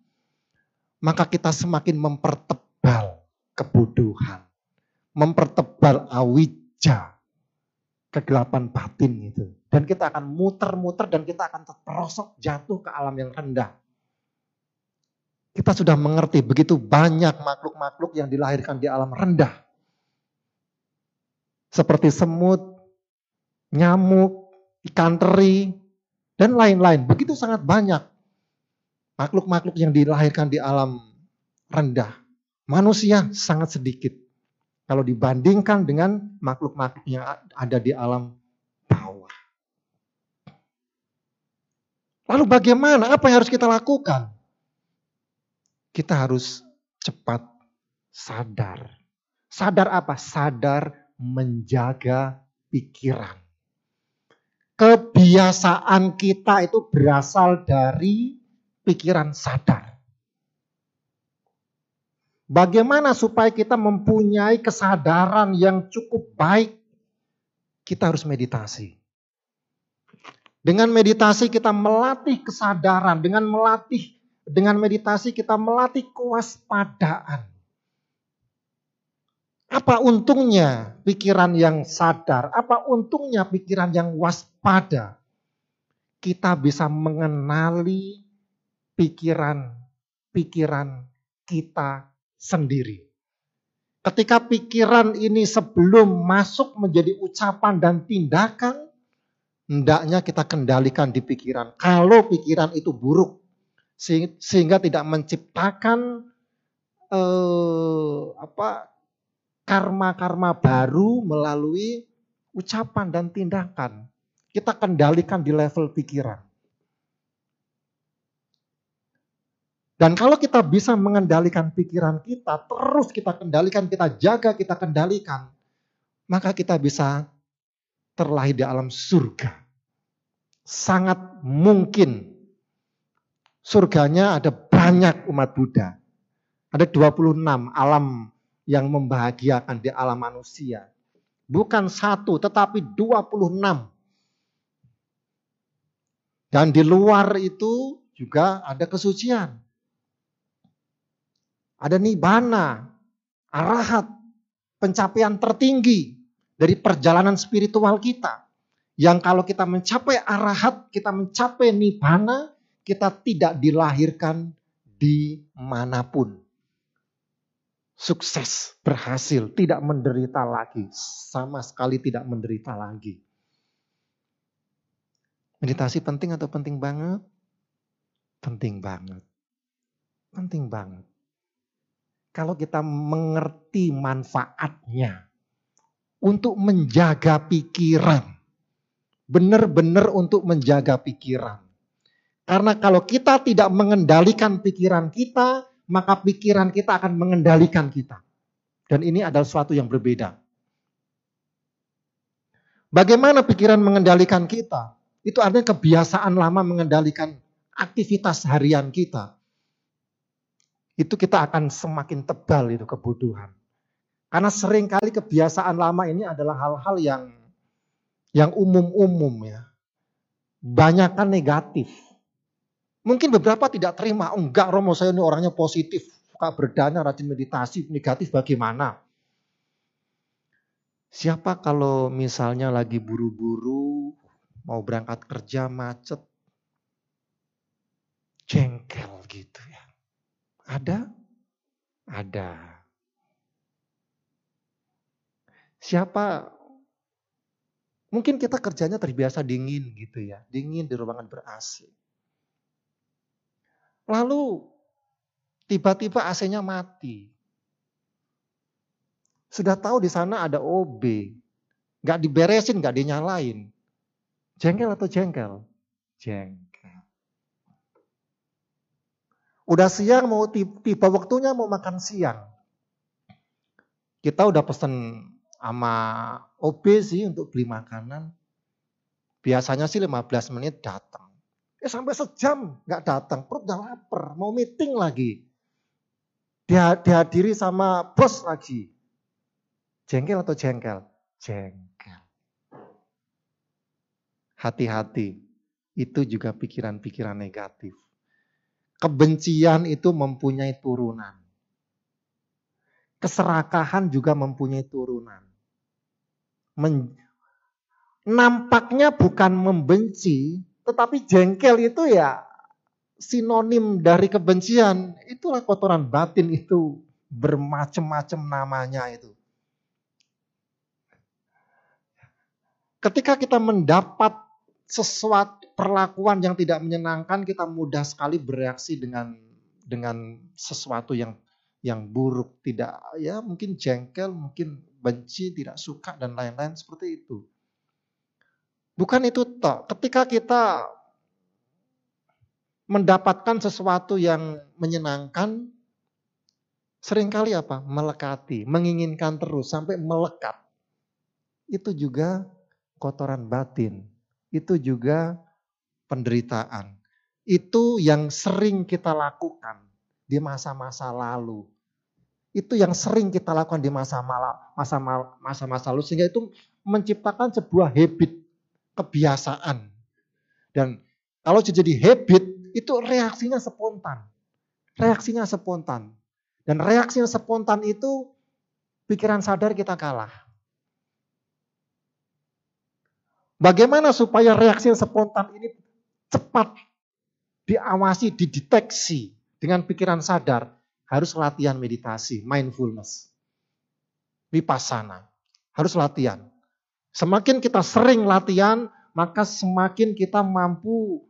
maka kita semakin mempertebal kebodohan, mempertebal awija, kegelapan batin itu. Dan kita akan muter-muter dan kita akan terperosok jatuh ke alam yang rendah. Kita sudah mengerti begitu banyak makhluk-makhluk yang dilahirkan di alam rendah. Seperti semut, nyamuk, ikan teri, dan lain-lain. Begitu sangat banyak. makhluk-makhluk yang dilahirkan di alam rendah. Manusia sangat sedikit kalau dibandingkan dengan makhluk-makhluk yang ada di alam bawah. Lalu bagaimana? Apa yang harus kita lakukan? Kita harus cepat sadar. Sadar apa? Sadar menjaga pikiran. Kebiasaan kita itu berasal dari pikiran sadar. Bagaimana supaya kita mempunyai kesadaran yang cukup baik? Kita harus meditasi. Dengan meditasi kita melatih kesadaran, dengan melatih dengan meditasi kita melatih kewaspadaan. Apa untungnya pikiran yang sadar? Apa untungnya pikiran yang waspada? Kita bisa mengenali pikiran-pikiran kita sendiri. Ketika pikiran ini sebelum masuk menjadi ucapan dan tindakan, hendaknya kita kendalikan di pikiran. Kalau pikiran itu buruk, sehingga tidak menciptakan eh, apa karma-karma baru melalui ucapan dan tindakan. Kita kendalikan di level pikiran. Dan kalau kita bisa mengendalikan pikiran kita, terus kita kendalikan, kita jaga, kita kendalikan, maka kita bisa terlahir di alam surga. Sangat mungkin surganya ada banyak umat Buddha. Ada 26 alam yang membahagiakan di alam manusia. Bukan satu, tetapi 26. Dan di luar itu juga ada kesucian. Ada nibana, arahat, pencapaian tertinggi dari perjalanan spiritual kita. Yang kalau kita mencapai arahat, kita mencapai nibana, kita tidak dilahirkan di mana pun. Sukses, berhasil, tidak menderita lagi. Sama sekali tidak menderita lagi. Meditasi penting atau penting banget? Penting banget. Penting banget kalau kita mengerti manfaatnya untuk menjaga pikiran. Benar-benar untuk menjaga pikiran. Karena kalau kita tidak mengendalikan pikiran kita, maka pikiran kita akan mengendalikan kita. Dan ini adalah sesuatu yang berbeda. Bagaimana pikiran mengendalikan kita? Itu artinya kebiasaan lama mengendalikan aktivitas harian kita itu kita akan semakin tebal itu kebodohan. Karena sering kali kebiasaan lama ini adalah hal-hal yang yang umum-umum ya. Banyak kan negatif. Mungkin beberapa tidak terima, enggak Romo saya ini orangnya positif, suka berdana, rajin meditasi, negatif bagaimana? Siapa kalau misalnya lagi buru-buru, mau berangkat kerja macet, jengkel gitu ya. Ada? Ada. Siapa? Mungkin kita kerjanya terbiasa dingin gitu ya. Dingin di ruangan ber-AC. Lalu tiba-tiba AC-nya mati. Sudah tahu di sana ada OB. Gak diberesin, gak dinyalain. Jengkel atau jengkel? Jengkel. Udah siang mau tiba waktunya mau makan siang. Kita udah pesen sama OB sih untuk beli makanan. Biasanya sih 15 menit datang. Ya sampai sejam nggak datang, perut udah lapar, mau meeting lagi. Dia dihadiri sama bos lagi. Jengkel atau jengkel? Jengkel. Hati-hati, itu juga pikiran-pikiran negatif kebencian itu mempunyai turunan. Keserakahan juga mempunyai turunan. Men nampaknya bukan membenci, tetapi jengkel itu ya sinonim dari kebencian. Itulah kotoran batin itu bermacam-macam namanya itu. Ketika kita mendapat sesuatu perlakuan yang tidak menyenangkan kita mudah sekali bereaksi dengan dengan sesuatu yang yang buruk, tidak ya mungkin jengkel, mungkin benci, tidak suka dan lain-lain seperti itu. Bukan itu toh. Ketika kita mendapatkan sesuatu yang menyenangkan, sering kali apa? Melekati, menginginkan terus sampai melekat. Itu juga kotoran batin. Itu juga penderitaan. Itu yang sering kita lakukan di masa-masa lalu. Itu yang sering kita lakukan di masa-masa masa lalu sehingga itu menciptakan sebuah habit, kebiasaan. Dan kalau jadi habit itu reaksinya spontan. Reaksinya spontan. Dan reaksinya spontan itu pikiran sadar kita kalah. Bagaimana supaya reaksi yang spontan ini cepat diawasi, dideteksi dengan pikiran sadar? Harus latihan meditasi, mindfulness, vipassana. Harus latihan. Semakin kita sering latihan, maka semakin kita mampu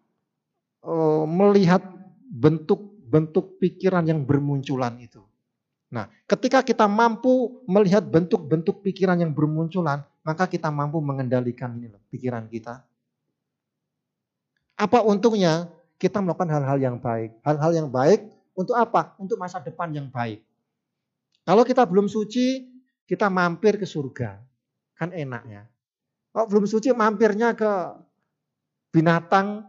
uh, melihat bentuk-bentuk pikiran yang bermunculan itu. Nah, ketika kita mampu melihat bentuk-bentuk pikiran yang bermunculan, maka kita mampu mengendalikan pikiran kita. Apa untungnya? Kita melakukan hal-hal yang baik. Hal-hal yang baik untuk apa? Untuk masa depan yang baik. Kalau kita belum suci, kita mampir ke surga. Kan enaknya. Kalau belum suci, mampirnya ke binatang,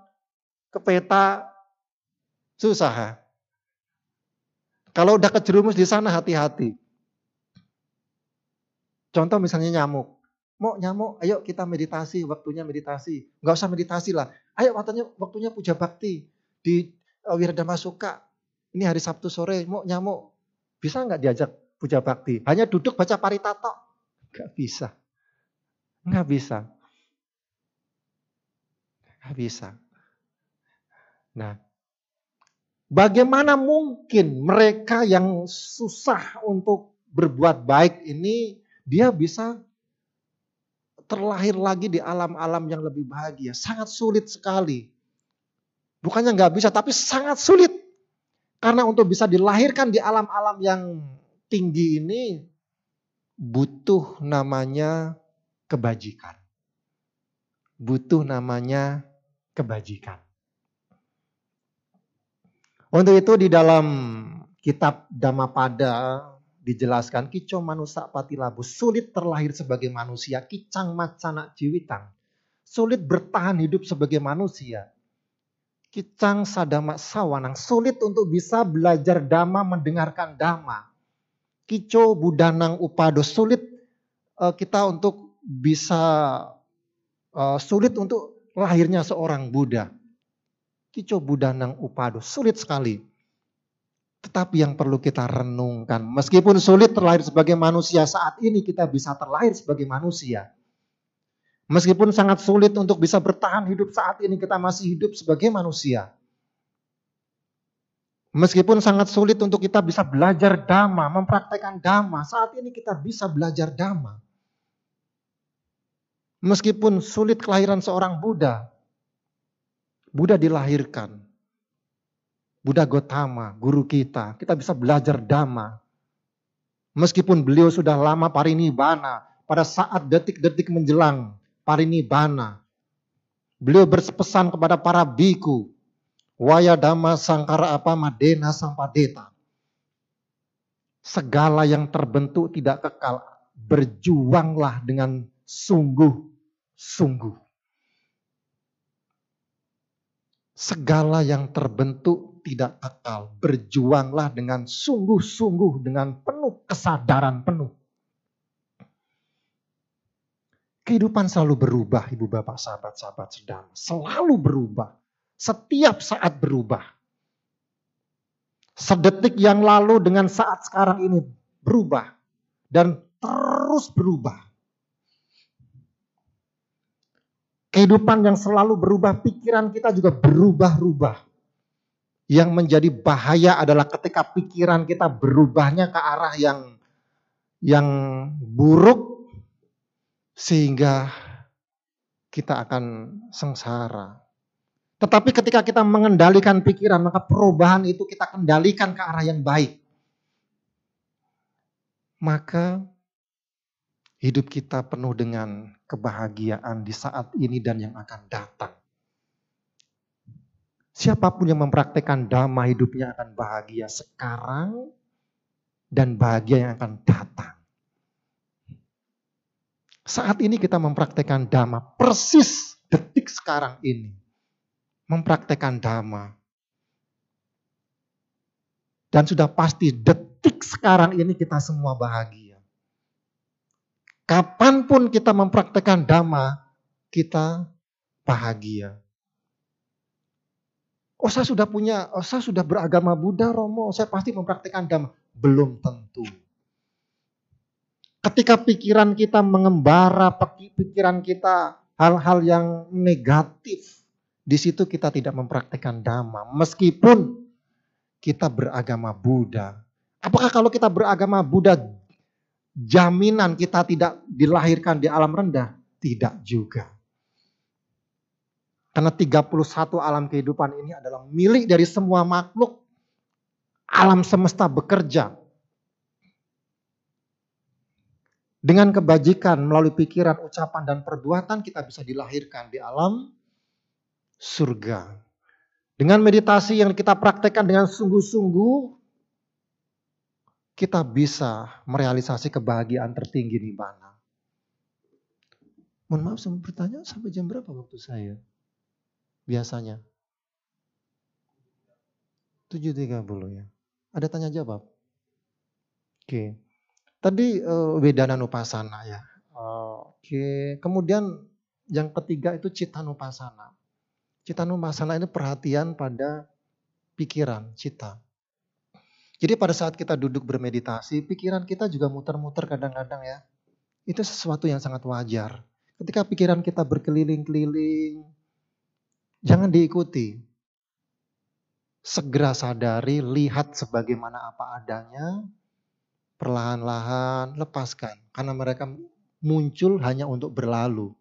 ke peta, susah. Kalau udah kejerumus di sana hati-hati. Contoh misalnya nyamuk. Mau nyamuk, ayo kita meditasi, waktunya meditasi. Enggak usah meditasi lah. Ayo waktunya waktunya puja bakti di uh, Wiradama Suka. Ini hari Sabtu sore, mau nyamuk. Bisa nggak diajak puja bakti? Hanya duduk baca paritato? Enggak bisa. Enggak bisa. Enggak bisa. Nah, Bagaimana mungkin mereka yang susah untuk berbuat baik ini dia bisa terlahir lagi di alam-alam yang lebih bahagia? Sangat sulit sekali. Bukannya nggak bisa, tapi sangat sulit. Karena untuk bisa dilahirkan di alam-alam yang tinggi ini butuh namanya kebajikan. Butuh namanya kebajikan. Untuk itu di dalam kitab Dhammapada dijelaskan kico manusia patilabu sulit terlahir sebagai manusia kicang macana jiwitang sulit bertahan hidup sebagai manusia kicang sadama sawanang sulit untuk bisa belajar dhamma mendengarkan dhamma kico budanang upado sulit uh, kita untuk bisa uh, sulit untuk lahirnya seorang Buddha Kico Budanang Upado. Sulit sekali. Tetapi yang perlu kita renungkan, meskipun sulit terlahir sebagai manusia, saat ini kita bisa terlahir sebagai manusia. Meskipun sangat sulit untuk bisa bertahan hidup saat ini, kita masih hidup sebagai manusia. Meskipun sangat sulit untuk kita bisa belajar dhamma, mempraktekkan dhamma, saat ini kita bisa belajar dhamma. Meskipun sulit kelahiran seorang Buddha, Buddha dilahirkan. Buddha Gotama, guru kita. Kita bisa belajar dhamma. Meskipun beliau sudah lama parinibbana, pada saat detik-detik menjelang parinibbana, beliau berpesan kepada para biku, waya dhamma sangkara apa madena sampadeta. Segala yang terbentuk tidak kekal, berjuanglah dengan sungguh-sungguh segala yang terbentuk tidak kekal. Berjuanglah dengan sungguh-sungguh, dengan penuh kesadaran penuh. Kehidupan selalu berubah, ibu bapak, sahabat-sahabat sedang. Selalu berubah. Setiap saat berubah. Sedetik yang lalu dengan saat sekarang ini berubah. Dan terus berubah. Kehidupan yang selalu berubah, pikiran kita juga berubah-ubah. Yang menjadi bahaya adalah ketika pikiran kita berubahnya ke arah yang yang buruk sehingga kita akan sengsara. Tetapi ketika kita mengendalikan pikiran, maka perubahan itu kita kendalikan ke arah yang baik. Maka hidup kita penuh dengan kebahagiaan di saat ini dan yang akan datang. Siapa pun yang mempraktekkan dhamma hidupnya akan bahagia sekarang dan bahagia yang akan datang. Saat ini kita mempraktekkan dhamma persis detik sekarang ini mempraktekkan dhamma. Dan sudah pasti detik sekarang ini kita semua bahagia. Kapan pun kita mempraktekkan dhamma, kita bahagia. Oh saya sudah punya, oh saya sudah beragama Buddha Romo, saya pasti mempraktekkan dhamma. Belum tentu. Ketika pikiran kita mengembara, pikiran kita hal-hal yang negatif, di situ kita tidak mempraktekkan dhamma. Meskipun kita beragama Buddha. Apakah kalau kita beragama Buddha jaminan kita tidak dilahirkan di alam rendah? Tidak juga. Karena 31 alam kehidupan ini adalah milik dari semua makhluk. Alam semesta bekerja. Dengan kebajikan melalui pikiran, ucapan, dan perbuatan kita bisa dilahirkan di alam surga. Dengan meditasi yang kita praktekkan dengan sungguh-sungguh, kita bisa merealisasi kebahagiaan tertinggi di mana. Mohon maaf, saya bertanya sampai jam berapa waktu saya? Biasanya. 7.30 ya. Ada tanya jawab? Oke. Tadi uh, Wedana Nupasana ya. Oke. Kemudian yang ketiga itu Cita Nupasana. Cita numasana ini perhatian pada pikiran, cita. Jadi pada saat kita duduk bermeditasi, pikiran kita juga muter-muter kadang-kadang ya. Itu sesuatu yang sangat wajar. Ketika pikiran kita berkeliling-keliling, jangan diikuti. Segera sadari, lihat sebagaimana apa adanya, perlahan-lahan lepaskan. Karena mereka muncul hanya untuk berlalu.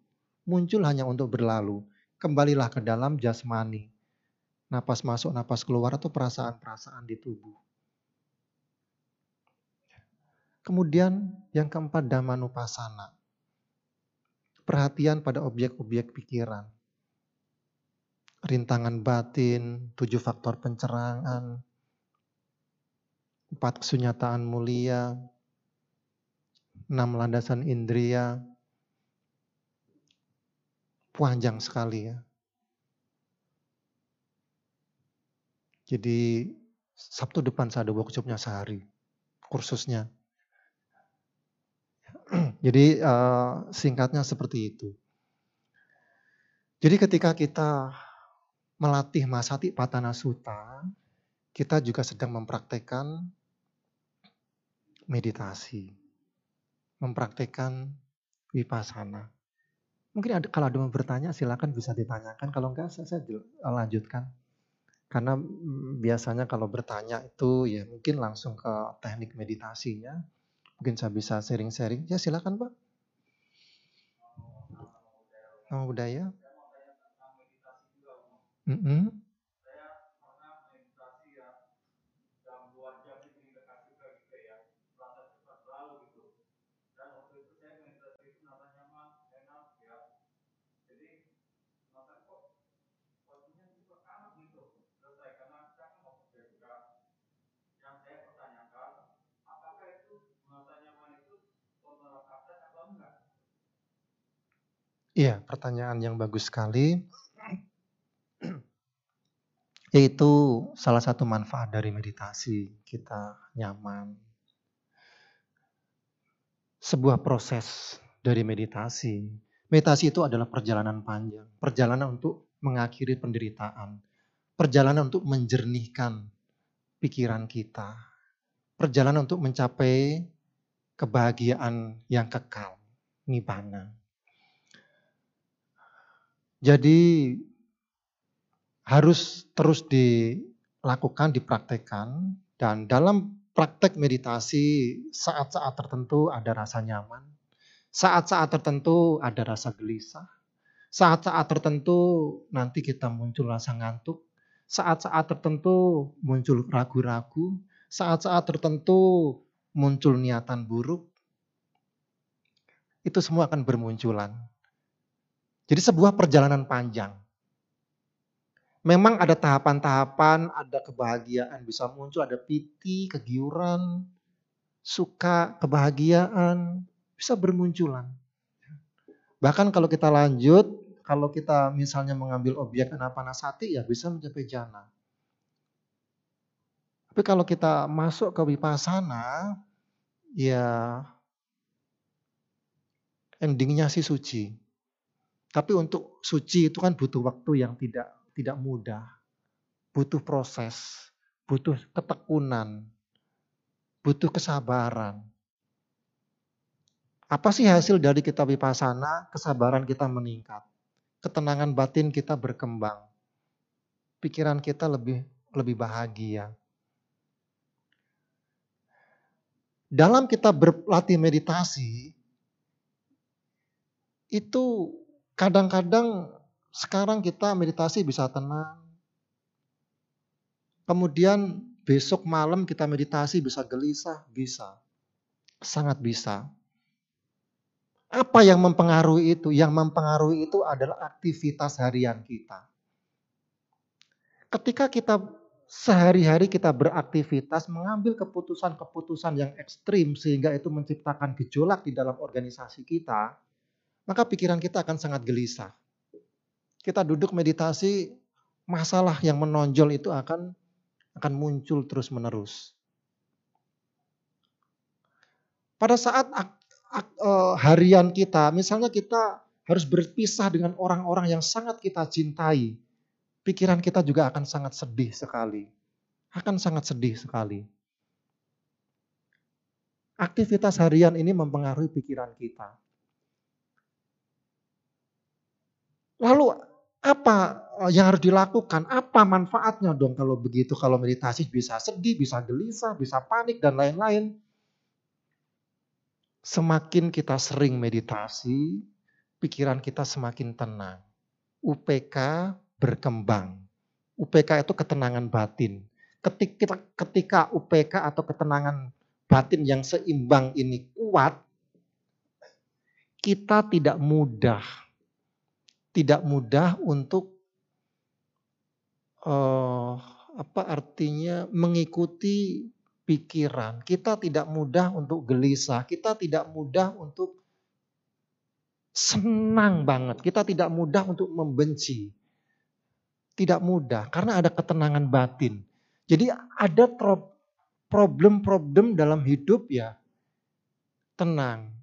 Muncul hanya untuk berlalu kembalilah ke dalam jasmani. Napas masuk, napas keluar atau perasaan-perasaan di tubuh. Kemudian yang keempat damanupasana. Perhatian pada objek-objek pikiran. Rintangan batin, tujuh faktor pencerangan, empat kesunyataan mulia, enam landasan indria, panjang sekali ya. Jadi Sabtu depan saya ada workshopnya sehari, kursusnya. <clears throat> Jadi uh, singkatnya seperti itu. Jadi ketika kita melatih Masati Patana Sutta, kita juga sedang mempraktekkan meditasi, mempraktekkan vipassana. Mungkin ada, kalau ada yang bertanya silakan bisa ditanyakan. Kalau enggak saya, saya lanjutkan. Karena mm, biasanya kalau bertanya itu ya mungkin langsung ke teknik meditasinya. Mungkin saya bisa sharing-sharing. Ya silakan Pak. Nama budaya. Mm -hmm. Iya, pertanyaan yang bagus sekali. <clears throat> Yaitu salah satu manfaat dari meditasi, kita nyaman. Sebuah proses dari meditasi. Meditasi itu adalah perjalanan panjang, perjalanan untuk mengakhiri penderitaan, perjalanan untuk menjernihkan pikiran kita, perjalanan untuk mencapai kebahagiaan yang kekal, nibbana. Jadi harus terus dilakukan, dipraktekkan dan dalam praktek meditasi saat-saat tertentu ada rasa nyaman, saat-saat tertentu ada rasa gelisah, Saat-saat tertentu nanti kita muncul rasa ngantuk. Saat-saat tertentu muncul ragu-ragu. Saat-saat tertentu muncul niatan buruk. Itu semua akan bermunculan. Jadi sebuah perjalanan panjang. Memang ada tahapan-tahapan, ada kebahagiaan bisa muncul, ada piti, kegiuran, suka, kebahagiaan, bisa bermunculan. Bahkan kalau kita lanjut, kalau kita misalnya mengambil objek anapanasati ya bisa mencapai jana. Tapi kalau kita masuk ke wipasana, ya endingnya sih suci. Tapi untuk suci itu kan butuh waktu yang tidak tidak mudah. Butuh proses, butuh ketekunan, butuh kesabaran. Apa sih hasil dari kita wipasana? Kesabaran kita meningkat ketenangan batin kita berkembang. Pikiran kita lebih lebih bahagia. Dalam kita berlatih meditasi, itu kadang-kadang sekarang kita meditasi bisa tenang. Kemudian besok malam kita meditasi bisa gelisah, bisa. Sangat bisa. Apa yang mempengaruhi itu? Yang mempengaruhi itu adalah aktivitas harian kita. Ketika kita sehari-hari kita beraktivitas, mengambil keputusan-keputusan yang ekstrim sehingga itu menciptakan gejolak di dalam organisasi kita, maka pikiran kita akan sangat gelisah. Kita duduk meditasi, masalah yang menonjol itu akan akan muncul terus-menerus. Pada saat Eh, harian kita, misalnya kita harus berpisah dengan orang-orang yang sangat kita cintai, pikiran kita juga akan sangat sedih sekali. Akan sangat sedih sekali. Aktivitas harian ini mempengaruhi pikiran kita. Lalu apa eh, yang harus dilakukan? Apa manfaatnya dong kalau begitu? Kalau meditasi bisa sedih, bisa gelisah, bisa panik dan lain-lain. Semakin kita sering meditasi, pikiran kita semakin tenang. UPK berkembang. UPK itu ketenangan batin. Ketika, ketika UPK atau ketenangan batin yang seimbang ini kuat, kita tidak mudah, tidak mudah untuk uh, apa artinya mengikuti pikiran. Kita tidak mudah untuk gelisah, kita tidak mudah untuk senang banget, kita tidak mudah untuk membenci. Tidak mudah karena ada ketenangan batin. Jadi ada problem-problem dalam hidup ya tenang.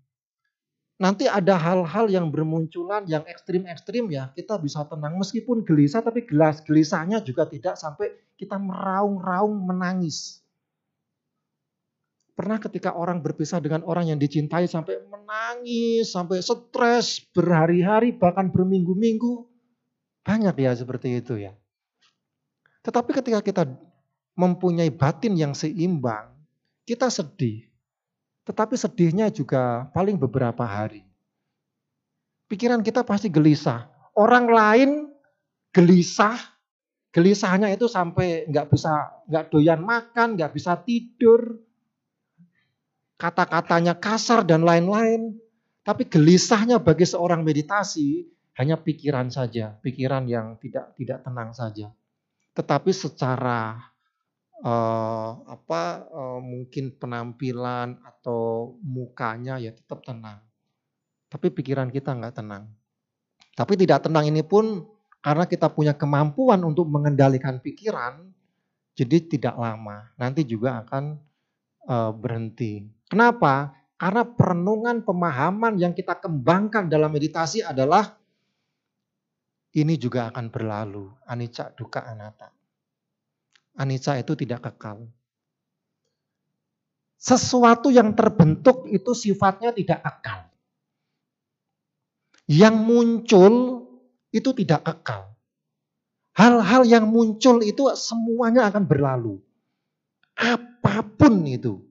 Nanti ada hal-hal yang bermunculan yang ekstrim-ekstrim ya kita bisa tenang meskipun gelisah tapi gelas gelisahnya juga tidak sampai kita meraung-raung menangis. Pernah ketika orang berpisah dengan orang yang dicintai sampai menangis, sampai stres berhari-hari, bahkan berminggu-minggu. Banyak ya seperti itu ya. Tetapi ketika kita mempunyai batin yang seimbang, kita sedih. Tetapi sedihnya juga paling beberapa hari. Pikiran kita pasti gelisah. Orang lain gelisah, gelisahnya itu sampai nggak bisa nggak doyan makan, nggak bisa tidur, kata-katanya kasar dan lain-lain. Tapi gelisahnya bagi seorang meditasi hanya pikiran saja, pikiran yang tidak tidak tenang saja. Tetapi secara uh, apa uh, mungkin penampilan atau mukanya ya tetap tenang. Tapi pikiran kita nggak tenang. Tapi tidak tenang ini pun karena kita punya kemampuan untuk mengendalikan pikiran, jadi tidak lama. Nanti juga akan uh, berhenti. Kenapa? Karena perenungan pemahaman yang kita kembangkan dalam meditasi adalah ini juga akan berlalu. Anicca, duka, anata. Anicca itu tidak kekal. Sesuatu yang terbentuk itu sifatnya tidak kekal. Yang muncul itu tidak kekal. Hal-hal yang muncul itu semuanya akan berlalu. Apa pun itu.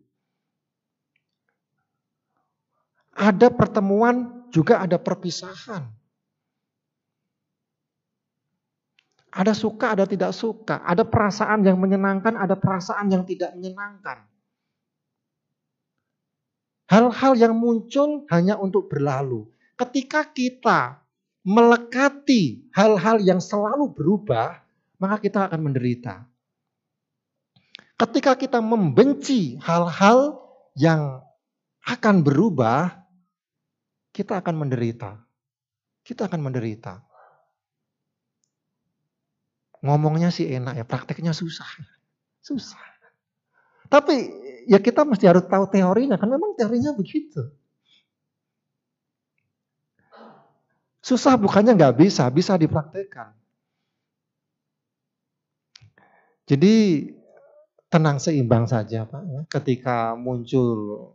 Ada pertemuan, juga ada perpisahan. Ada suka, ada tidak suka. Ada perasaan yang menyenangkan, ada perasaan yang tidak menyenangkan. Hal-hal yang muncul hanya untuk berlalu. Ketika kita melekati hal-hal yang selalu berubah, maka kita akan menderita. Ketika kita membenci hal-hal yang akan berubah, kita akan menderita. Kita akan menderita. Ngomongnya sih enak ya, prakteknya susah. Susah. Tapi ya kita mesti harus tahu teorinya, kan memang teorinya begitu. Susah bukannya nggak bisa, bisa dipraktekkan. Jadi tenang seimbang saja Pak. Ya. Ketika muncul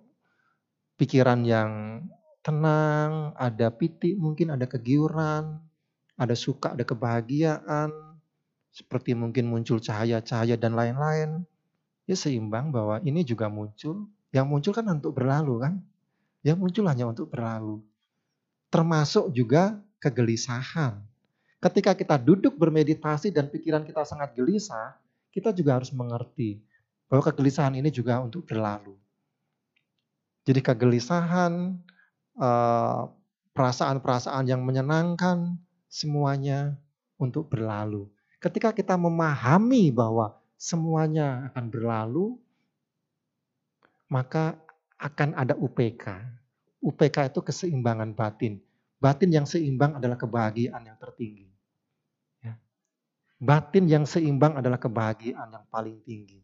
pikiran yang tenang, ada pitik, mungkin ada kegiuran, ada suka, ada kebahagiaan, seperti mungkin muncul cahaya-cahaya dan lain-lain, ya seimbang bahwa ini juga muncul. Yang muncul kan untuk berlalu kan? Yang muncul hanya untuk berlalu. Termasuk juga kegelisahan. Ketika kita duduk bermeditasi dan pikiran kita sangat gelisah, kita juga harus mengerti bahwa kegelisahan ini juga untuk berlalu. Jadi kegelisahan, eh, perasaan-perasaan yang menyenangkan, semuanya untuk berlalu. Ketika kita memahami bahwa semuanya akan berlalu, maka akan ada UPK. UPK itu keseimbangan batin. Batin yang seimbang adalah kebahagiaan yang tertinggi. Ya. Batin yang seimbang adalah kebahagiaan yang paling tinggi.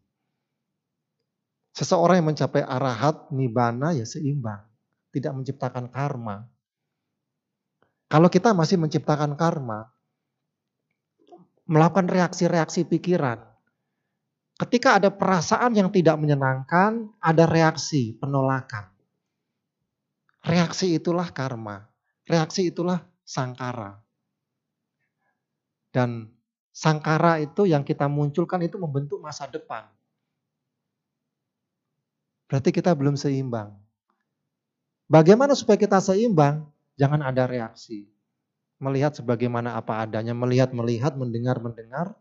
Seseorang yang mencapai arahat, nibana ya seimbang. Tidak menciptakan karma. Kalau kita masih menciptakan karma, melakukan reaksi-reaksi pikiran. Ketika ada perasaan yang tidak menyenangkan, ada reaksi penolakan. Reaksi itulah karma. Reaksi itulah sangkara. Dan sangkara itu yang kita munculkan itu membentuk masa depan. Berarti kita belum seimbang. Bagaimana supaya kita seimbang? Jangan ada reaksi melihat sebagaimana apa adanya, melihat-melihat, mendengar-mendengar.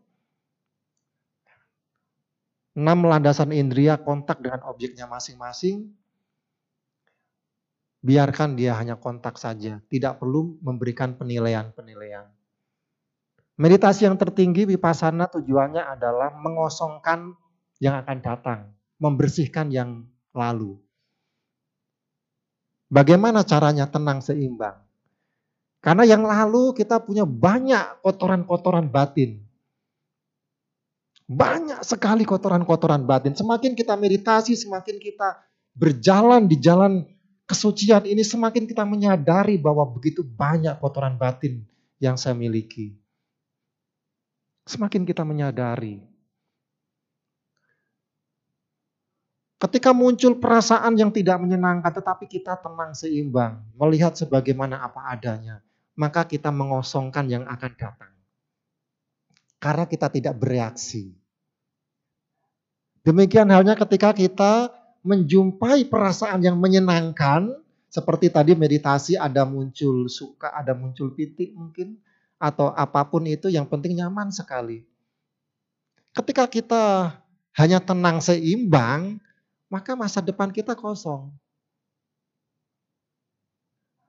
Enam landasan indria kontak dengan objeknya masing-masing. Biarkan dia hanya kontak saja, tidak perlu memberikan penilaian-penilaian. Meditasi yang tertinggi vipassana tujuannya adalah mengosongkan yang akan datang, membersihkan yang lalu. Bagaimana caranya tenang seimbang? Karena yang lalu kita punya banyak kotoran-kotoran batin. Banyak sekali kotoran-kotoran batin. Semakin kita meditasi, semakin kita berjalan di jalan kesucian ini, semakin kita menyadari bahwa begitu banyak kotoran batin yang saya miliki. Semakin kita menyadari. Ketika muncul perasaan yang tidak menyenangkan, tetapi kita tenang seimbang, melihat sebagaimana apa adanya maka kita mengosongkan yang akan datang. Karena kita tidak bereaksi. Demikian halnya ketika kita menjumpai perasaan yang menyenangkan, seperti tadi meditasi ada muncul suka, ada muncul pitik mungkin, atau apa pun itu yang penting nyaman sekali. Ketika kita hanya tenang seimbang, maka masa depan kita kosong.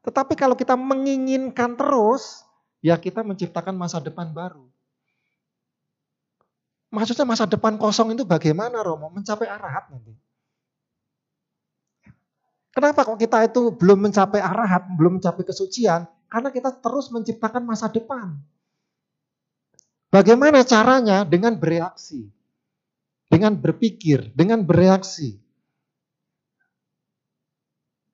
Tetapi kalau kita menginginkan terus, ya kita menciptakan masa depan baru. Maksudnya masa depan kosong itu bagaimana Romo? Mencapai arahat nanti. Kenapa kok kita itu belum mencapai arahat, belum mencapai kesucian? Karena kita terus menciptakan masa depan. Bagaimana caranya? Dengan bereaksi. Dengan berpikir, dengan bereaksi.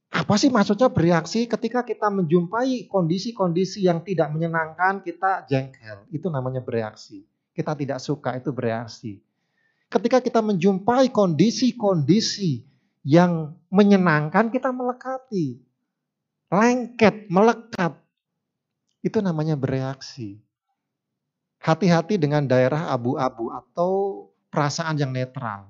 Apa sih maksudnya bereaksi ketika kita menjumpai kondisi-kondisi yang tidak menyenangkan, kita jengkel. Itu namanya bereaksi. Kita tidak suka, itu bereaksi. Ketika kita menjumpai kondisi-kondisi yang menyenangkan, kita melekati. Lengket, melekat. Itu namanya bereaksi. Hati-hati dengan daerah abu-abu atau perasaan yang netral.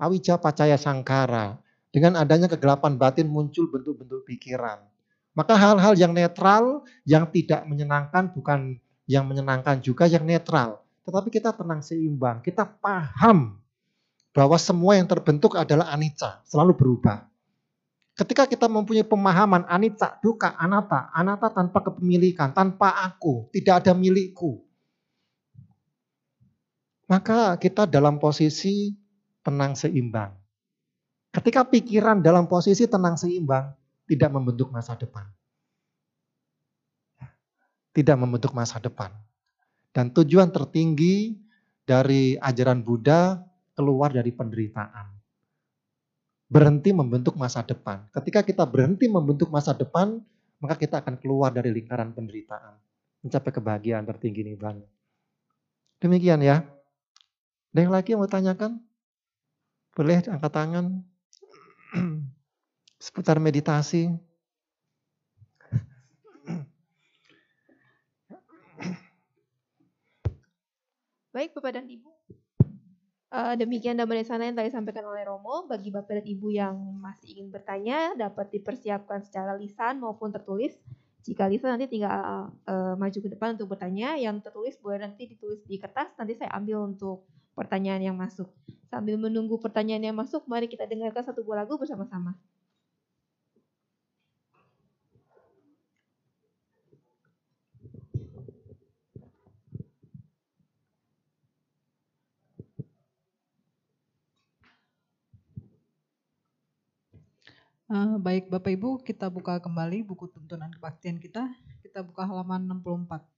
Awija pacaya sangkara dengan adanya kegelapan batin muncul bentuk-bentuk pikiran. Maka hal-hal yang netral, yang tidak menyenangkan bukan yang menyenangkan juga, yang netral. Tetapi kita tenang seimbang, kita paham bahwa semua yang terbentuk adalah anicca, selalu berubah. Ketika kita mempunyai pemahaman anicca, duka, anatta, anatta tanpa kepemilikan, tanpa aku, tidak ada milikku. Maka kita dalam posisi tenang seimbang. Ketika pikiran dalam posisi tenang seimbang, tidak membentuk masa depan. Tidak membentuk masa depan. Dan tujuan tertinggi dari ajaran Buddha keluar dari penderitaan. Berhenti membentuk masa depan. Ketika kita berhenti membentuk masa depan, maka kita akan keluar dari lingkaran penderitaan. Mencapai kebahagiaan tertinggi Nibbana. Demikian ya. Ada yang lagi yang mau tanyakan? Boleh angkat tangan. Seputar meditasi. Baik Bapak dan Ibu, Uh, demikian damai sana yang tadi disampaikan oleh Romo. Bagi Bapak dan Ibu yang masih ingin bertanya, dapat dipersiapkan secara lisan maupun tertulis. Jika lisan nanti tinggal uh, maju ke depan untuk bertanya. Yang tertulis boleh nanti ditulis di kertas, nanti saya ambil untuk pertanyaan yang masuk. Sambil menunggu pertanyaan yang masuk, mari kita dengarkan satu buah lagu bersama-sama. Uh, baik Bapak Ibu, kita buka kembali buku tuntunan kebaktian kita. Kita buka halaman 64.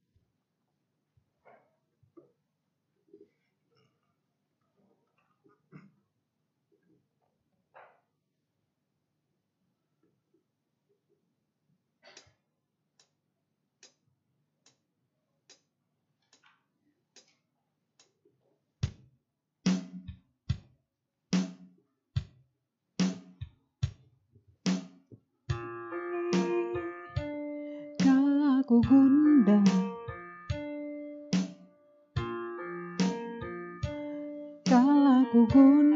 who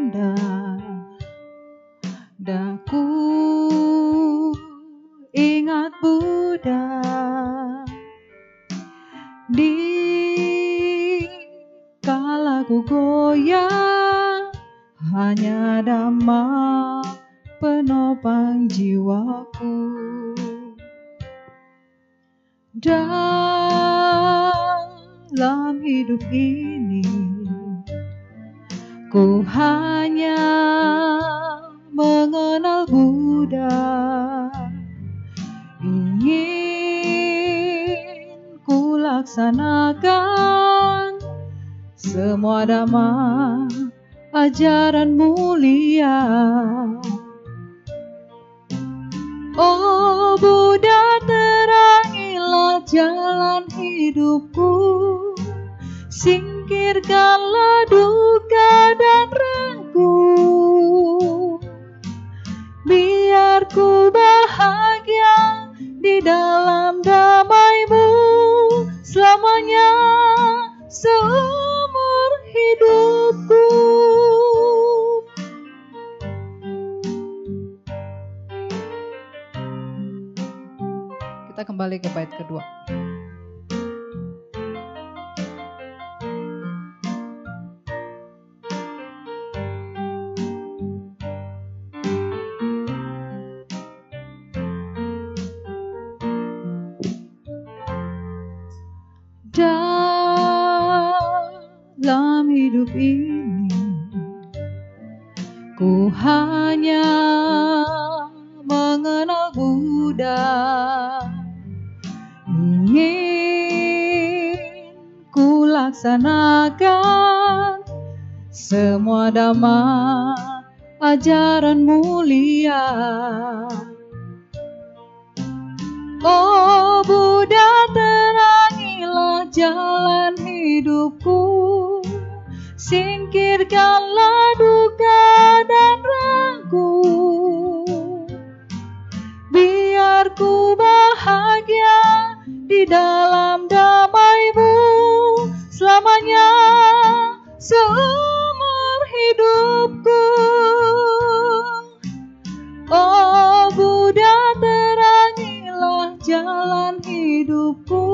jalan hidupku,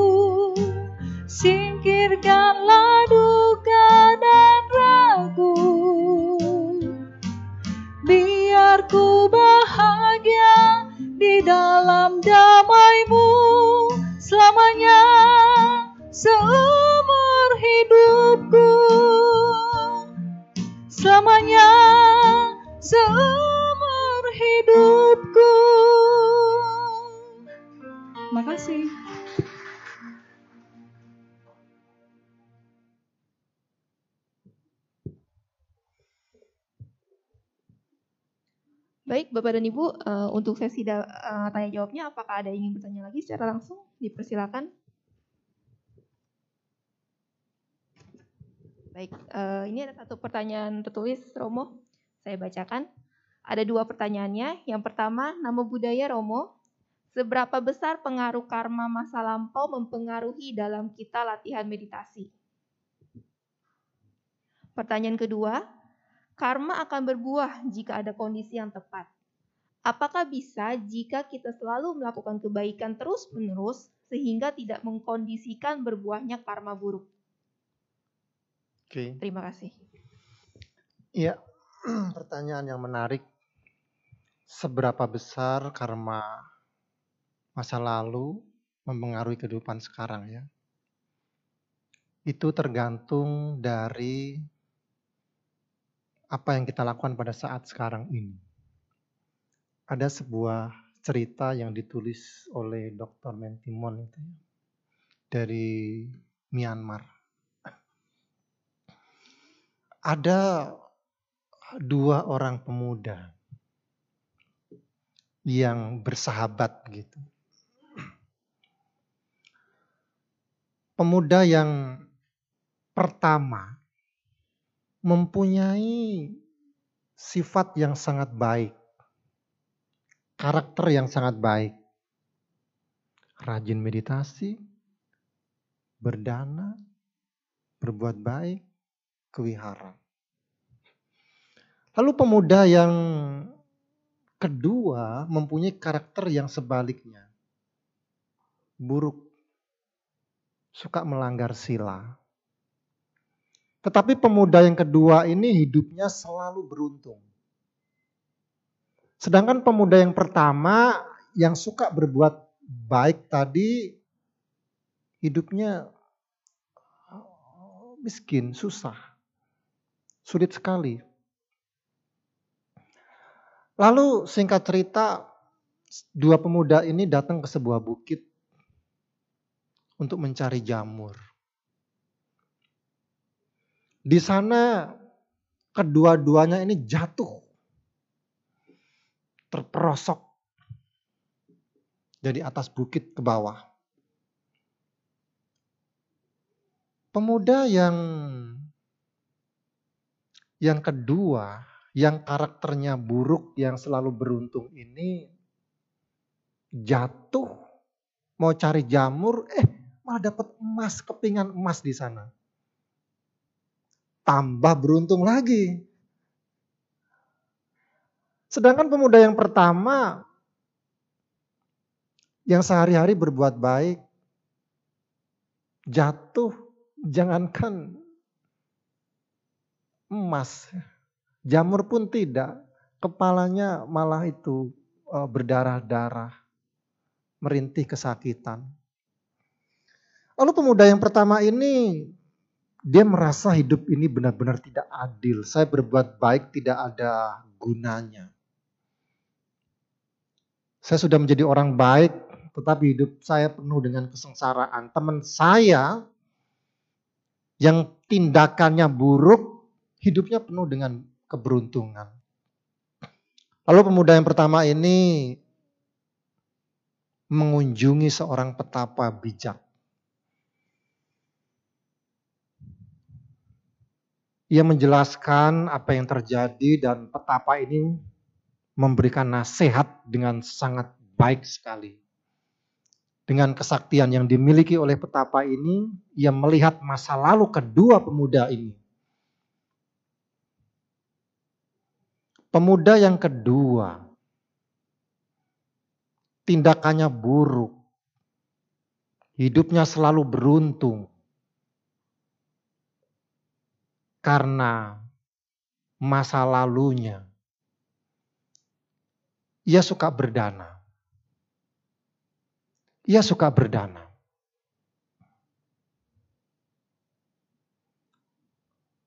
singkirkanlah Bapak dan Ibu, uh, untuk sesi uh, tanya jawabnya, apakah ada yang ingin bertanya lagi secara langsung? Dipersilakan. Baik, uh, ini ada satu pertanyaan tertulis, Romo. Saya bacakan. Ada dua pertanyaannya. Yang pertama, nama budaya Romo. Seberapa besar pengaruh karma masa lampau mempengaruhi dalam kita latihan meditasi? Pertanyaan kedua, Karma akan berbuah jika ada kondisi yang tepat. Apakah bisa jika kita selalu melakukan kebaikan terus-menerus sehingga tidak mengkondisikan berbuahnya karma buruk? Oke. Terima kasih. Iya, <clears throat> pertanyaan yang menarik. Seberapa besar karma masa lalu mempengaruhi kehidupan sekarang ya? Itu tergantung dari apa yang kita lakukan pada saat sekarang ini. Ada sebuah cerita yang ditulis oleh Dr. Mentimon itu ya, dari Myanmar. Ada dua orang pemuda yang bersahabat gitu. Pemuda yang pertama mempunyai sifat yang sangat baik, karakter yang sangat baik, rajin meditasi, berdana, berbuat baik, kewihara. Lalu pemuda yang kedua mempunyai karakter yang sebaliknya. Buruk, suka melanggar sila, tetapi pemuda yang kedua ini hidupnya selalu beruntung. Sedangkan pemuda yang pertama yang suka berbuat baik tadi hidupnya miskin, susah, sulit sekali. Lalu singkat cerita, dua pemuda ini datang ke sebuah bukit untuk mencari jamur. Di sana kedua-duanya ini jatuh. Terperosok dari atas bukit ke bawah. Pemuda yang yang kedua, yang karakternya buruk, yang selalu beruntung ini jatuh mau cari jamur, eh malah dapat emas, kepingan emas di sana tambah beruntung lagi. Sedangkan pemuda yang pertama yang sehari-hari berbuat baik jatuh jangankan emas, jamur pun tidak, kepalanya malah itu eh, berdarah-darah, merintih kesakitan. Lalu pemuda yang pertama ini dia merasa hidup ini benar-benar tidak adil. Saya berbuat baik tidak ada gunanya. Saya sudah menjadi orang baik, tetapi hidup saya penuh dengan kesengsaraan. Teman saya yang tindakannya buruk, hidupnya penuh dengan keberuntungan. Lalu pemuda yang pertama ini mengunjungi seorang petapa bijak. Ia menjelaskan apa yang terjadi dan petapa ini memberikan nasihat dengan sangat baik sekali. Dengan kesaktian yang dimiliki oleh petapa ini, ia melihat masa lalu kedua pemuda ini. Pemuda yang kedua, tindakannya buruk, hidupnya selalu beruntung, karena masa lalunya. Ia suka berdana. Ia suka berdana.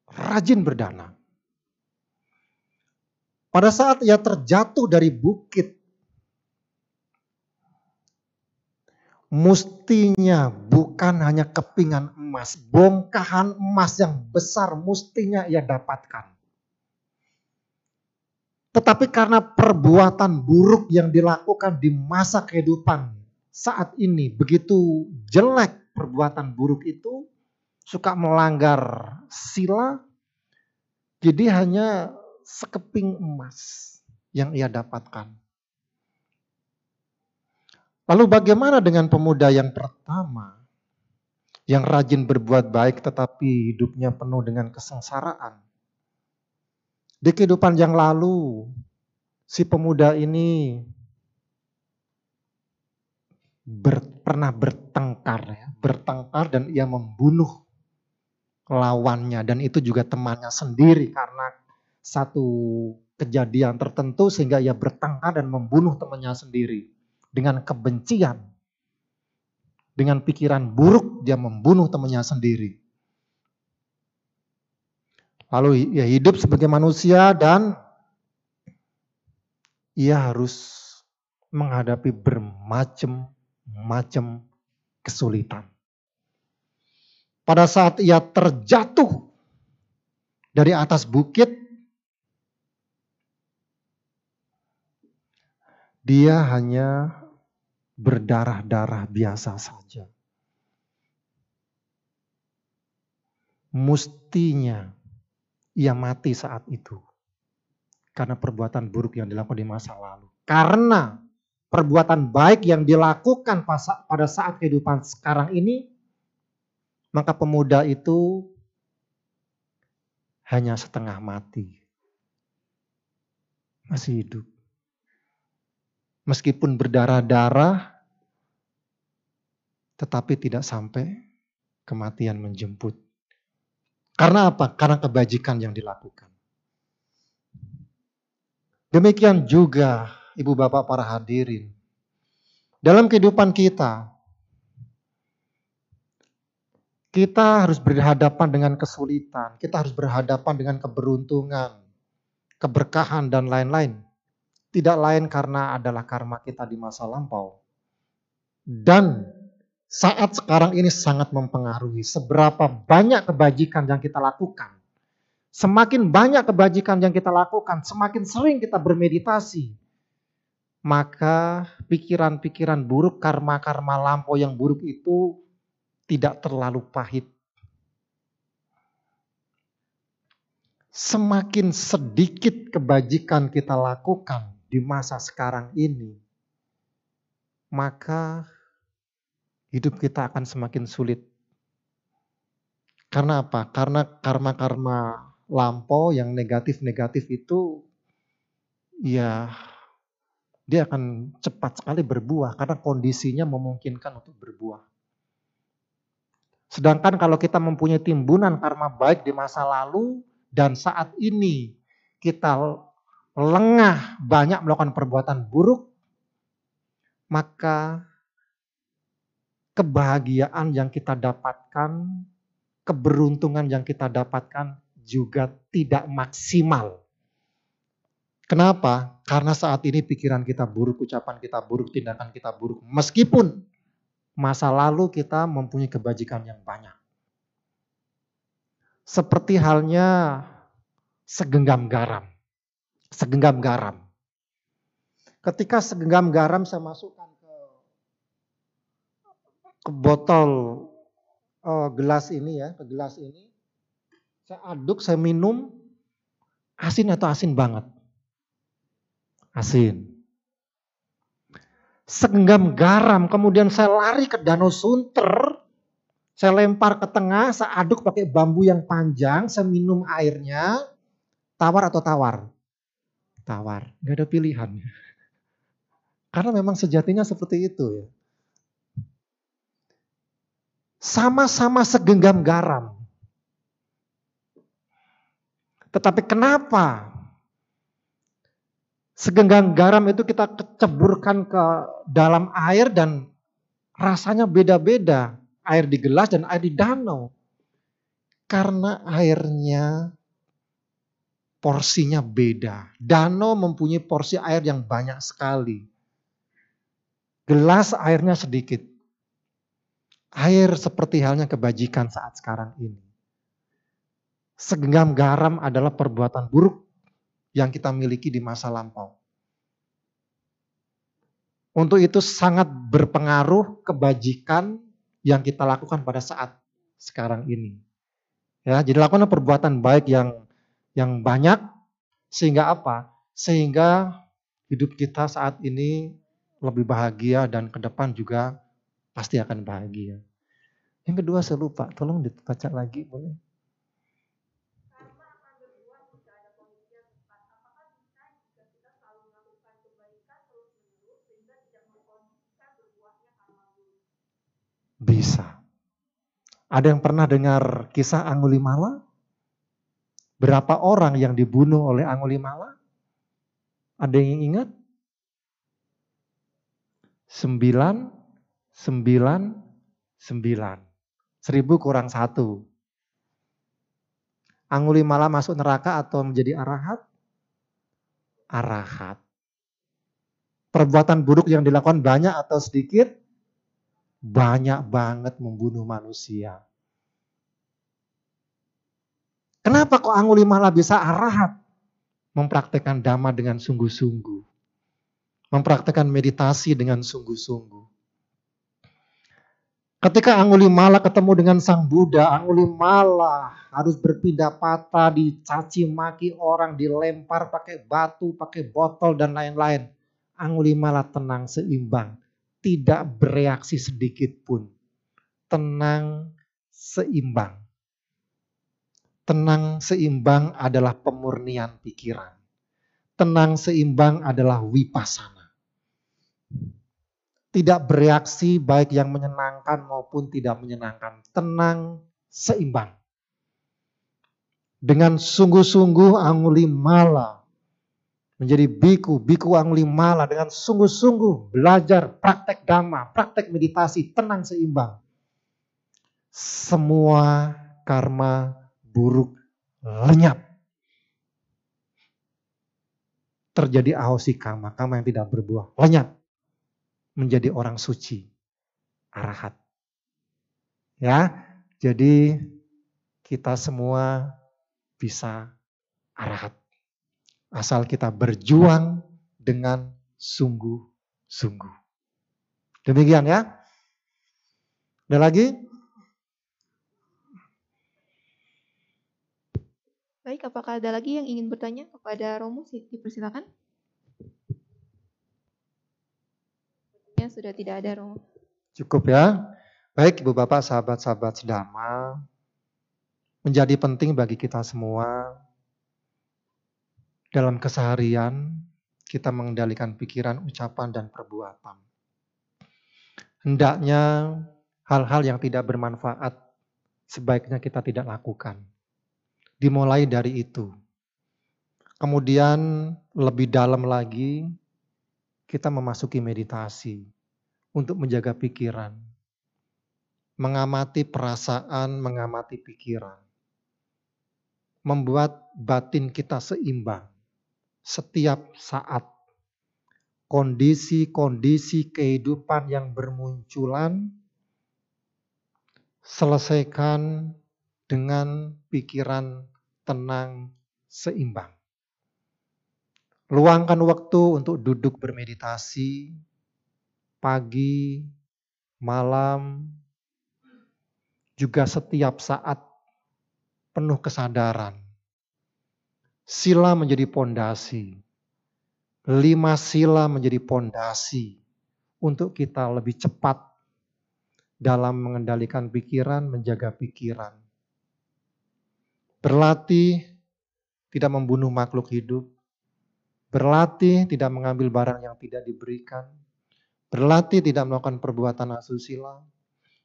Rajin berdana. Pada saat ia terjatuh dari bukit, mustinya bukan hanya kepingan emas, bongkahan emas yang besar mustinya ia dapatkan. Tetapi karena perbuatan buruk yang dilakukan di masa kehidupan saat ini begitu jelek perbuatan buruk itu, suka melanggar sila, jadi hanya sekeping emas yang ia dapatkan. Lalu bagaimana dengan pemuda yang pertama yang rajin berbuat baik tetapi hidupnya penuh dengan kesengsaraan? Di kehidupan yang lalu, si pemuda ini ber, pernah bertengkar, ya, bertengkar dan ia membunuh lawannya dan itu juga temannya sendiri karena satu kejadian tertentu sehingga ia bertengkar dan membunuh temannya sendiri dengan kebencian. Dengan pikiran buruk dia membunuh temannya sendiri. Lalu ia hidup sebagai manusia dan ia harus menghadapi bermacam-macam kesulitan. Pada saat ia terjatuh dari atas bukit, dia hanya berdarah-darah biasa saja. Mustinya ia mati saat itu. Karena perbuatan buruk yang dilakukan di masa lalu. Karena perbuatan baik yang dilakukan pada saat kehidupan sekarang ini, maka pemuda itu hanya setengah mati. Masih hidup meskipun berdarah-darah, tetapi tidak sampai kematian menjemput. Karena apa? Karena kebajikan yang dilakukan. Demikian juga ibu bapak para hadirin. Dalam kehidupan kita, kita harus berhadapan dengan kesulitan, kita harus berhadapan dengan keberuntungan, keberkahan, dan lain-lain. Tidak lain karena adalah karma kita di masa lampau. Dan saat sekarang ini sangat mempengaruhi seberapa banyak kebajikan yang kita lakukan. Semakin banyak kebajikan yang kita lakukan, semakin sering kita bermeditasi, maka pikiran-pikiran buruk, karma-karma lampau yang buruk itu tidak terlalu pahit. Semakin sedikit kebajikan kita lakukan, di masa sekarang ini, maka hidup kita akan semakin sulit. Karena apa? Karena karma-karma lampau yang negatif-negatif itu ya dia akan cepat sekali berbuah karena kondisinya memungkinkan untuk berbuah. Sedangkan kalau kita mempunyai timbunan karma baik di masa lalu dan saat ini kita lengah, banyak melakukan perbuatan buruk, maka kebahagiaan yang kita dapatkan, keberuntungan yang kita dapatkan juga tidak maksimal. Kenapa? Karena saat ini pikiran kita buruk, ucapan kita buruk, tindakan kita buruk. Meskipun masa lalu kita mempunyai kebajikan yang banyak. Seperti halnya segenggam garam segenggam garam. Ketika segenggam garam saya masukkan ke, botol uh, gelas ini ya, ke gelas ini, saya aduk, saya minum, asin atau asin banget? Asin. Segenggam garam, kemudian saya lari ke Danau Sunter, saya lempar ke tengah, saya aduk pakai bambu yang panjang, saya minum airnya, tawar atau tawar? tawar, nggak ada pilihan. <laughs> Karena memang sejatinya seperti itu ya. Sama-sama segenggam garam. Tetapi kenapa segenggam garam itu kita ceburkan ke dalam air dan rasanya beda-beda. Air di gelas dan air di danau. Karena airnya porsinya beda. Danau mempunyai porsi air yang banyak sekali. Gelas airnya sedikit. Air seperti halnya kebajikan saat sekarang ini. Segenggam garam adalah perbuatan buruk yang kita miliki di masa lampau. Untuk itu sangat berpengaruh kebajikan yang kita lakukan pada saat sekarang ini. Ya, jadi lakukan perbuatan baik yang yang banyak sehingga apa? Sehingga hidup kita saat ini lebih bahagia dan ke depan juga pasti akan bahagia. Yang kedua saya lupa, tolong dibaca lagi boleh? Bisa. Ada yang pernah dengar kisah Angulimala? Berapa orang yang dibunuh oleh Angulimala? Ada yang ingat? Sembilan, sembilan, sembilan. Seribu kurang satu. Angulimala masuk neraka atau menjadi arahat? Arahat. Perbuatan buruk yang dilakukan banyak atau sedikit? banyak banget membunuh manusia. Kenapa kok Angulimala bisa arahat? Mempraktekkan dhamma dengan sungguh-sungguh. Mempraktekkan meditasi dengan sungguh-sungguh. Ketika Angulimala ketemu dengan Sang Buddha, Angulimala harus berpindah patah, dicaci maki orang, dilempar pakai batu, pakai botol dan lain-lain. Angulimala tenang seimbang tidak bereaksi sedikit pun. Tenang, seimbang. Tenang, seimbang adalah pemurnian pikiran. Tenang, seimbang adalah wipasana. Tidak bereaksi baik yang menyenangkan maupun tidak menyenangkan. Tenang, seimbang. Dengan sungguh-sungguh anguli mala menjadi biku, biku anglimala dengan sungguh-sungguh belajar praktek dhamma, praktek meditasi, tenang seimbang. Semua karma buruk lenyap. Terjadi ahosi karma, karma yang tidak berbuah, lenyap. Menjadi orang suci, arahat. Ya, jadi kita semua bisa arahat. Asal kita berjuang dengan sungguh-sungguh. Demikian ya. Ada lagi? Baik, apakah ada lagi yang ingin bertanya kepada Romo? Dipersilakan. Ya, sudah tidak ada Romo. Cukup ya. Baik Ibu Bapak, sahabat-sahabat sedama. Menjadi penting bagi kita semua dalam keseharian kita mengendalikan pikiran, ucapan, dan perbuatan. Hendaknya hal-hal yang tidak bermanfaat sebaiknya kita tidak lakukan. Dimulai dari itu. Kemudian lebih dalam lagi kita memasuki meditasi untuk menjaga pikiran. Mengamati perasaan, mengamati pikiran. Membuat batin kita seimbang setiap saat. Kondisi-kondisi kehidupan yang bermunculan, selesaikan dengan pikiran tenang, seimbang. Luangkan waktu untuk duduk bermeditasi, pagi, malam, juga setiap saat penuh kesadaran Sila menjadi pondasi. Lima sila menjadi pondasi untuk kita lebih cepat dalam mengendalikan pikiran, menjaga pikiran. Berlatih tidak membunuh makhluk hidup. Berlatih tidak mengambil barang yang tidak diberikan. Berlatih tidak melakukan perbuatan asusila.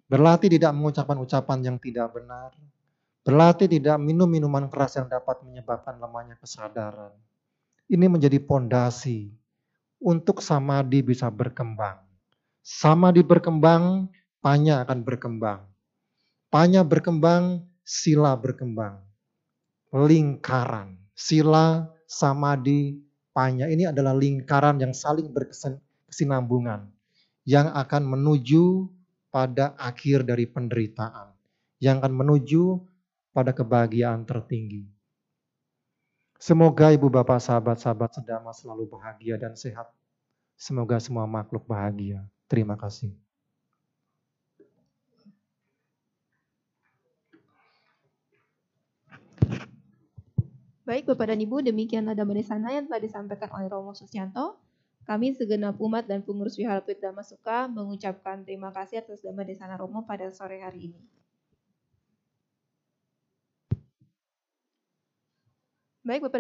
Berlatih tidak mengucapkan ucapan yang tidak benar. Berlatih tidak minum minuman keras yang dapat menyebabkan lemahnya kesadaran. Ini menjadi pondasi untuk samadhi bisa berkembang. Samadhi berkembang, panya akan berkembang. Panya berkembang, sila berkembang. Lingkaran, sila, samadhi, panya ini adalah lingkaran yang saling berkesinambungan yang akan menuju pada akhir dari penderitaan, yang akan menuju pada kebahagiaan tertinggi. Semoga ibu bapak sahabat-sahabat sedama selalu bahagia dan sehat. Semoga semua makhluk bahagia. Terima kasih. Baik Bapak dan Ibu, demikian nada sana yang telah disampaikan oleh Romo Susianto. Kami segenap umat dan pengurus Wihara Dhamma Suka mengucapkan terima kasih atas Dhamma Desana Romo pada sore hari ini. Baik Bapak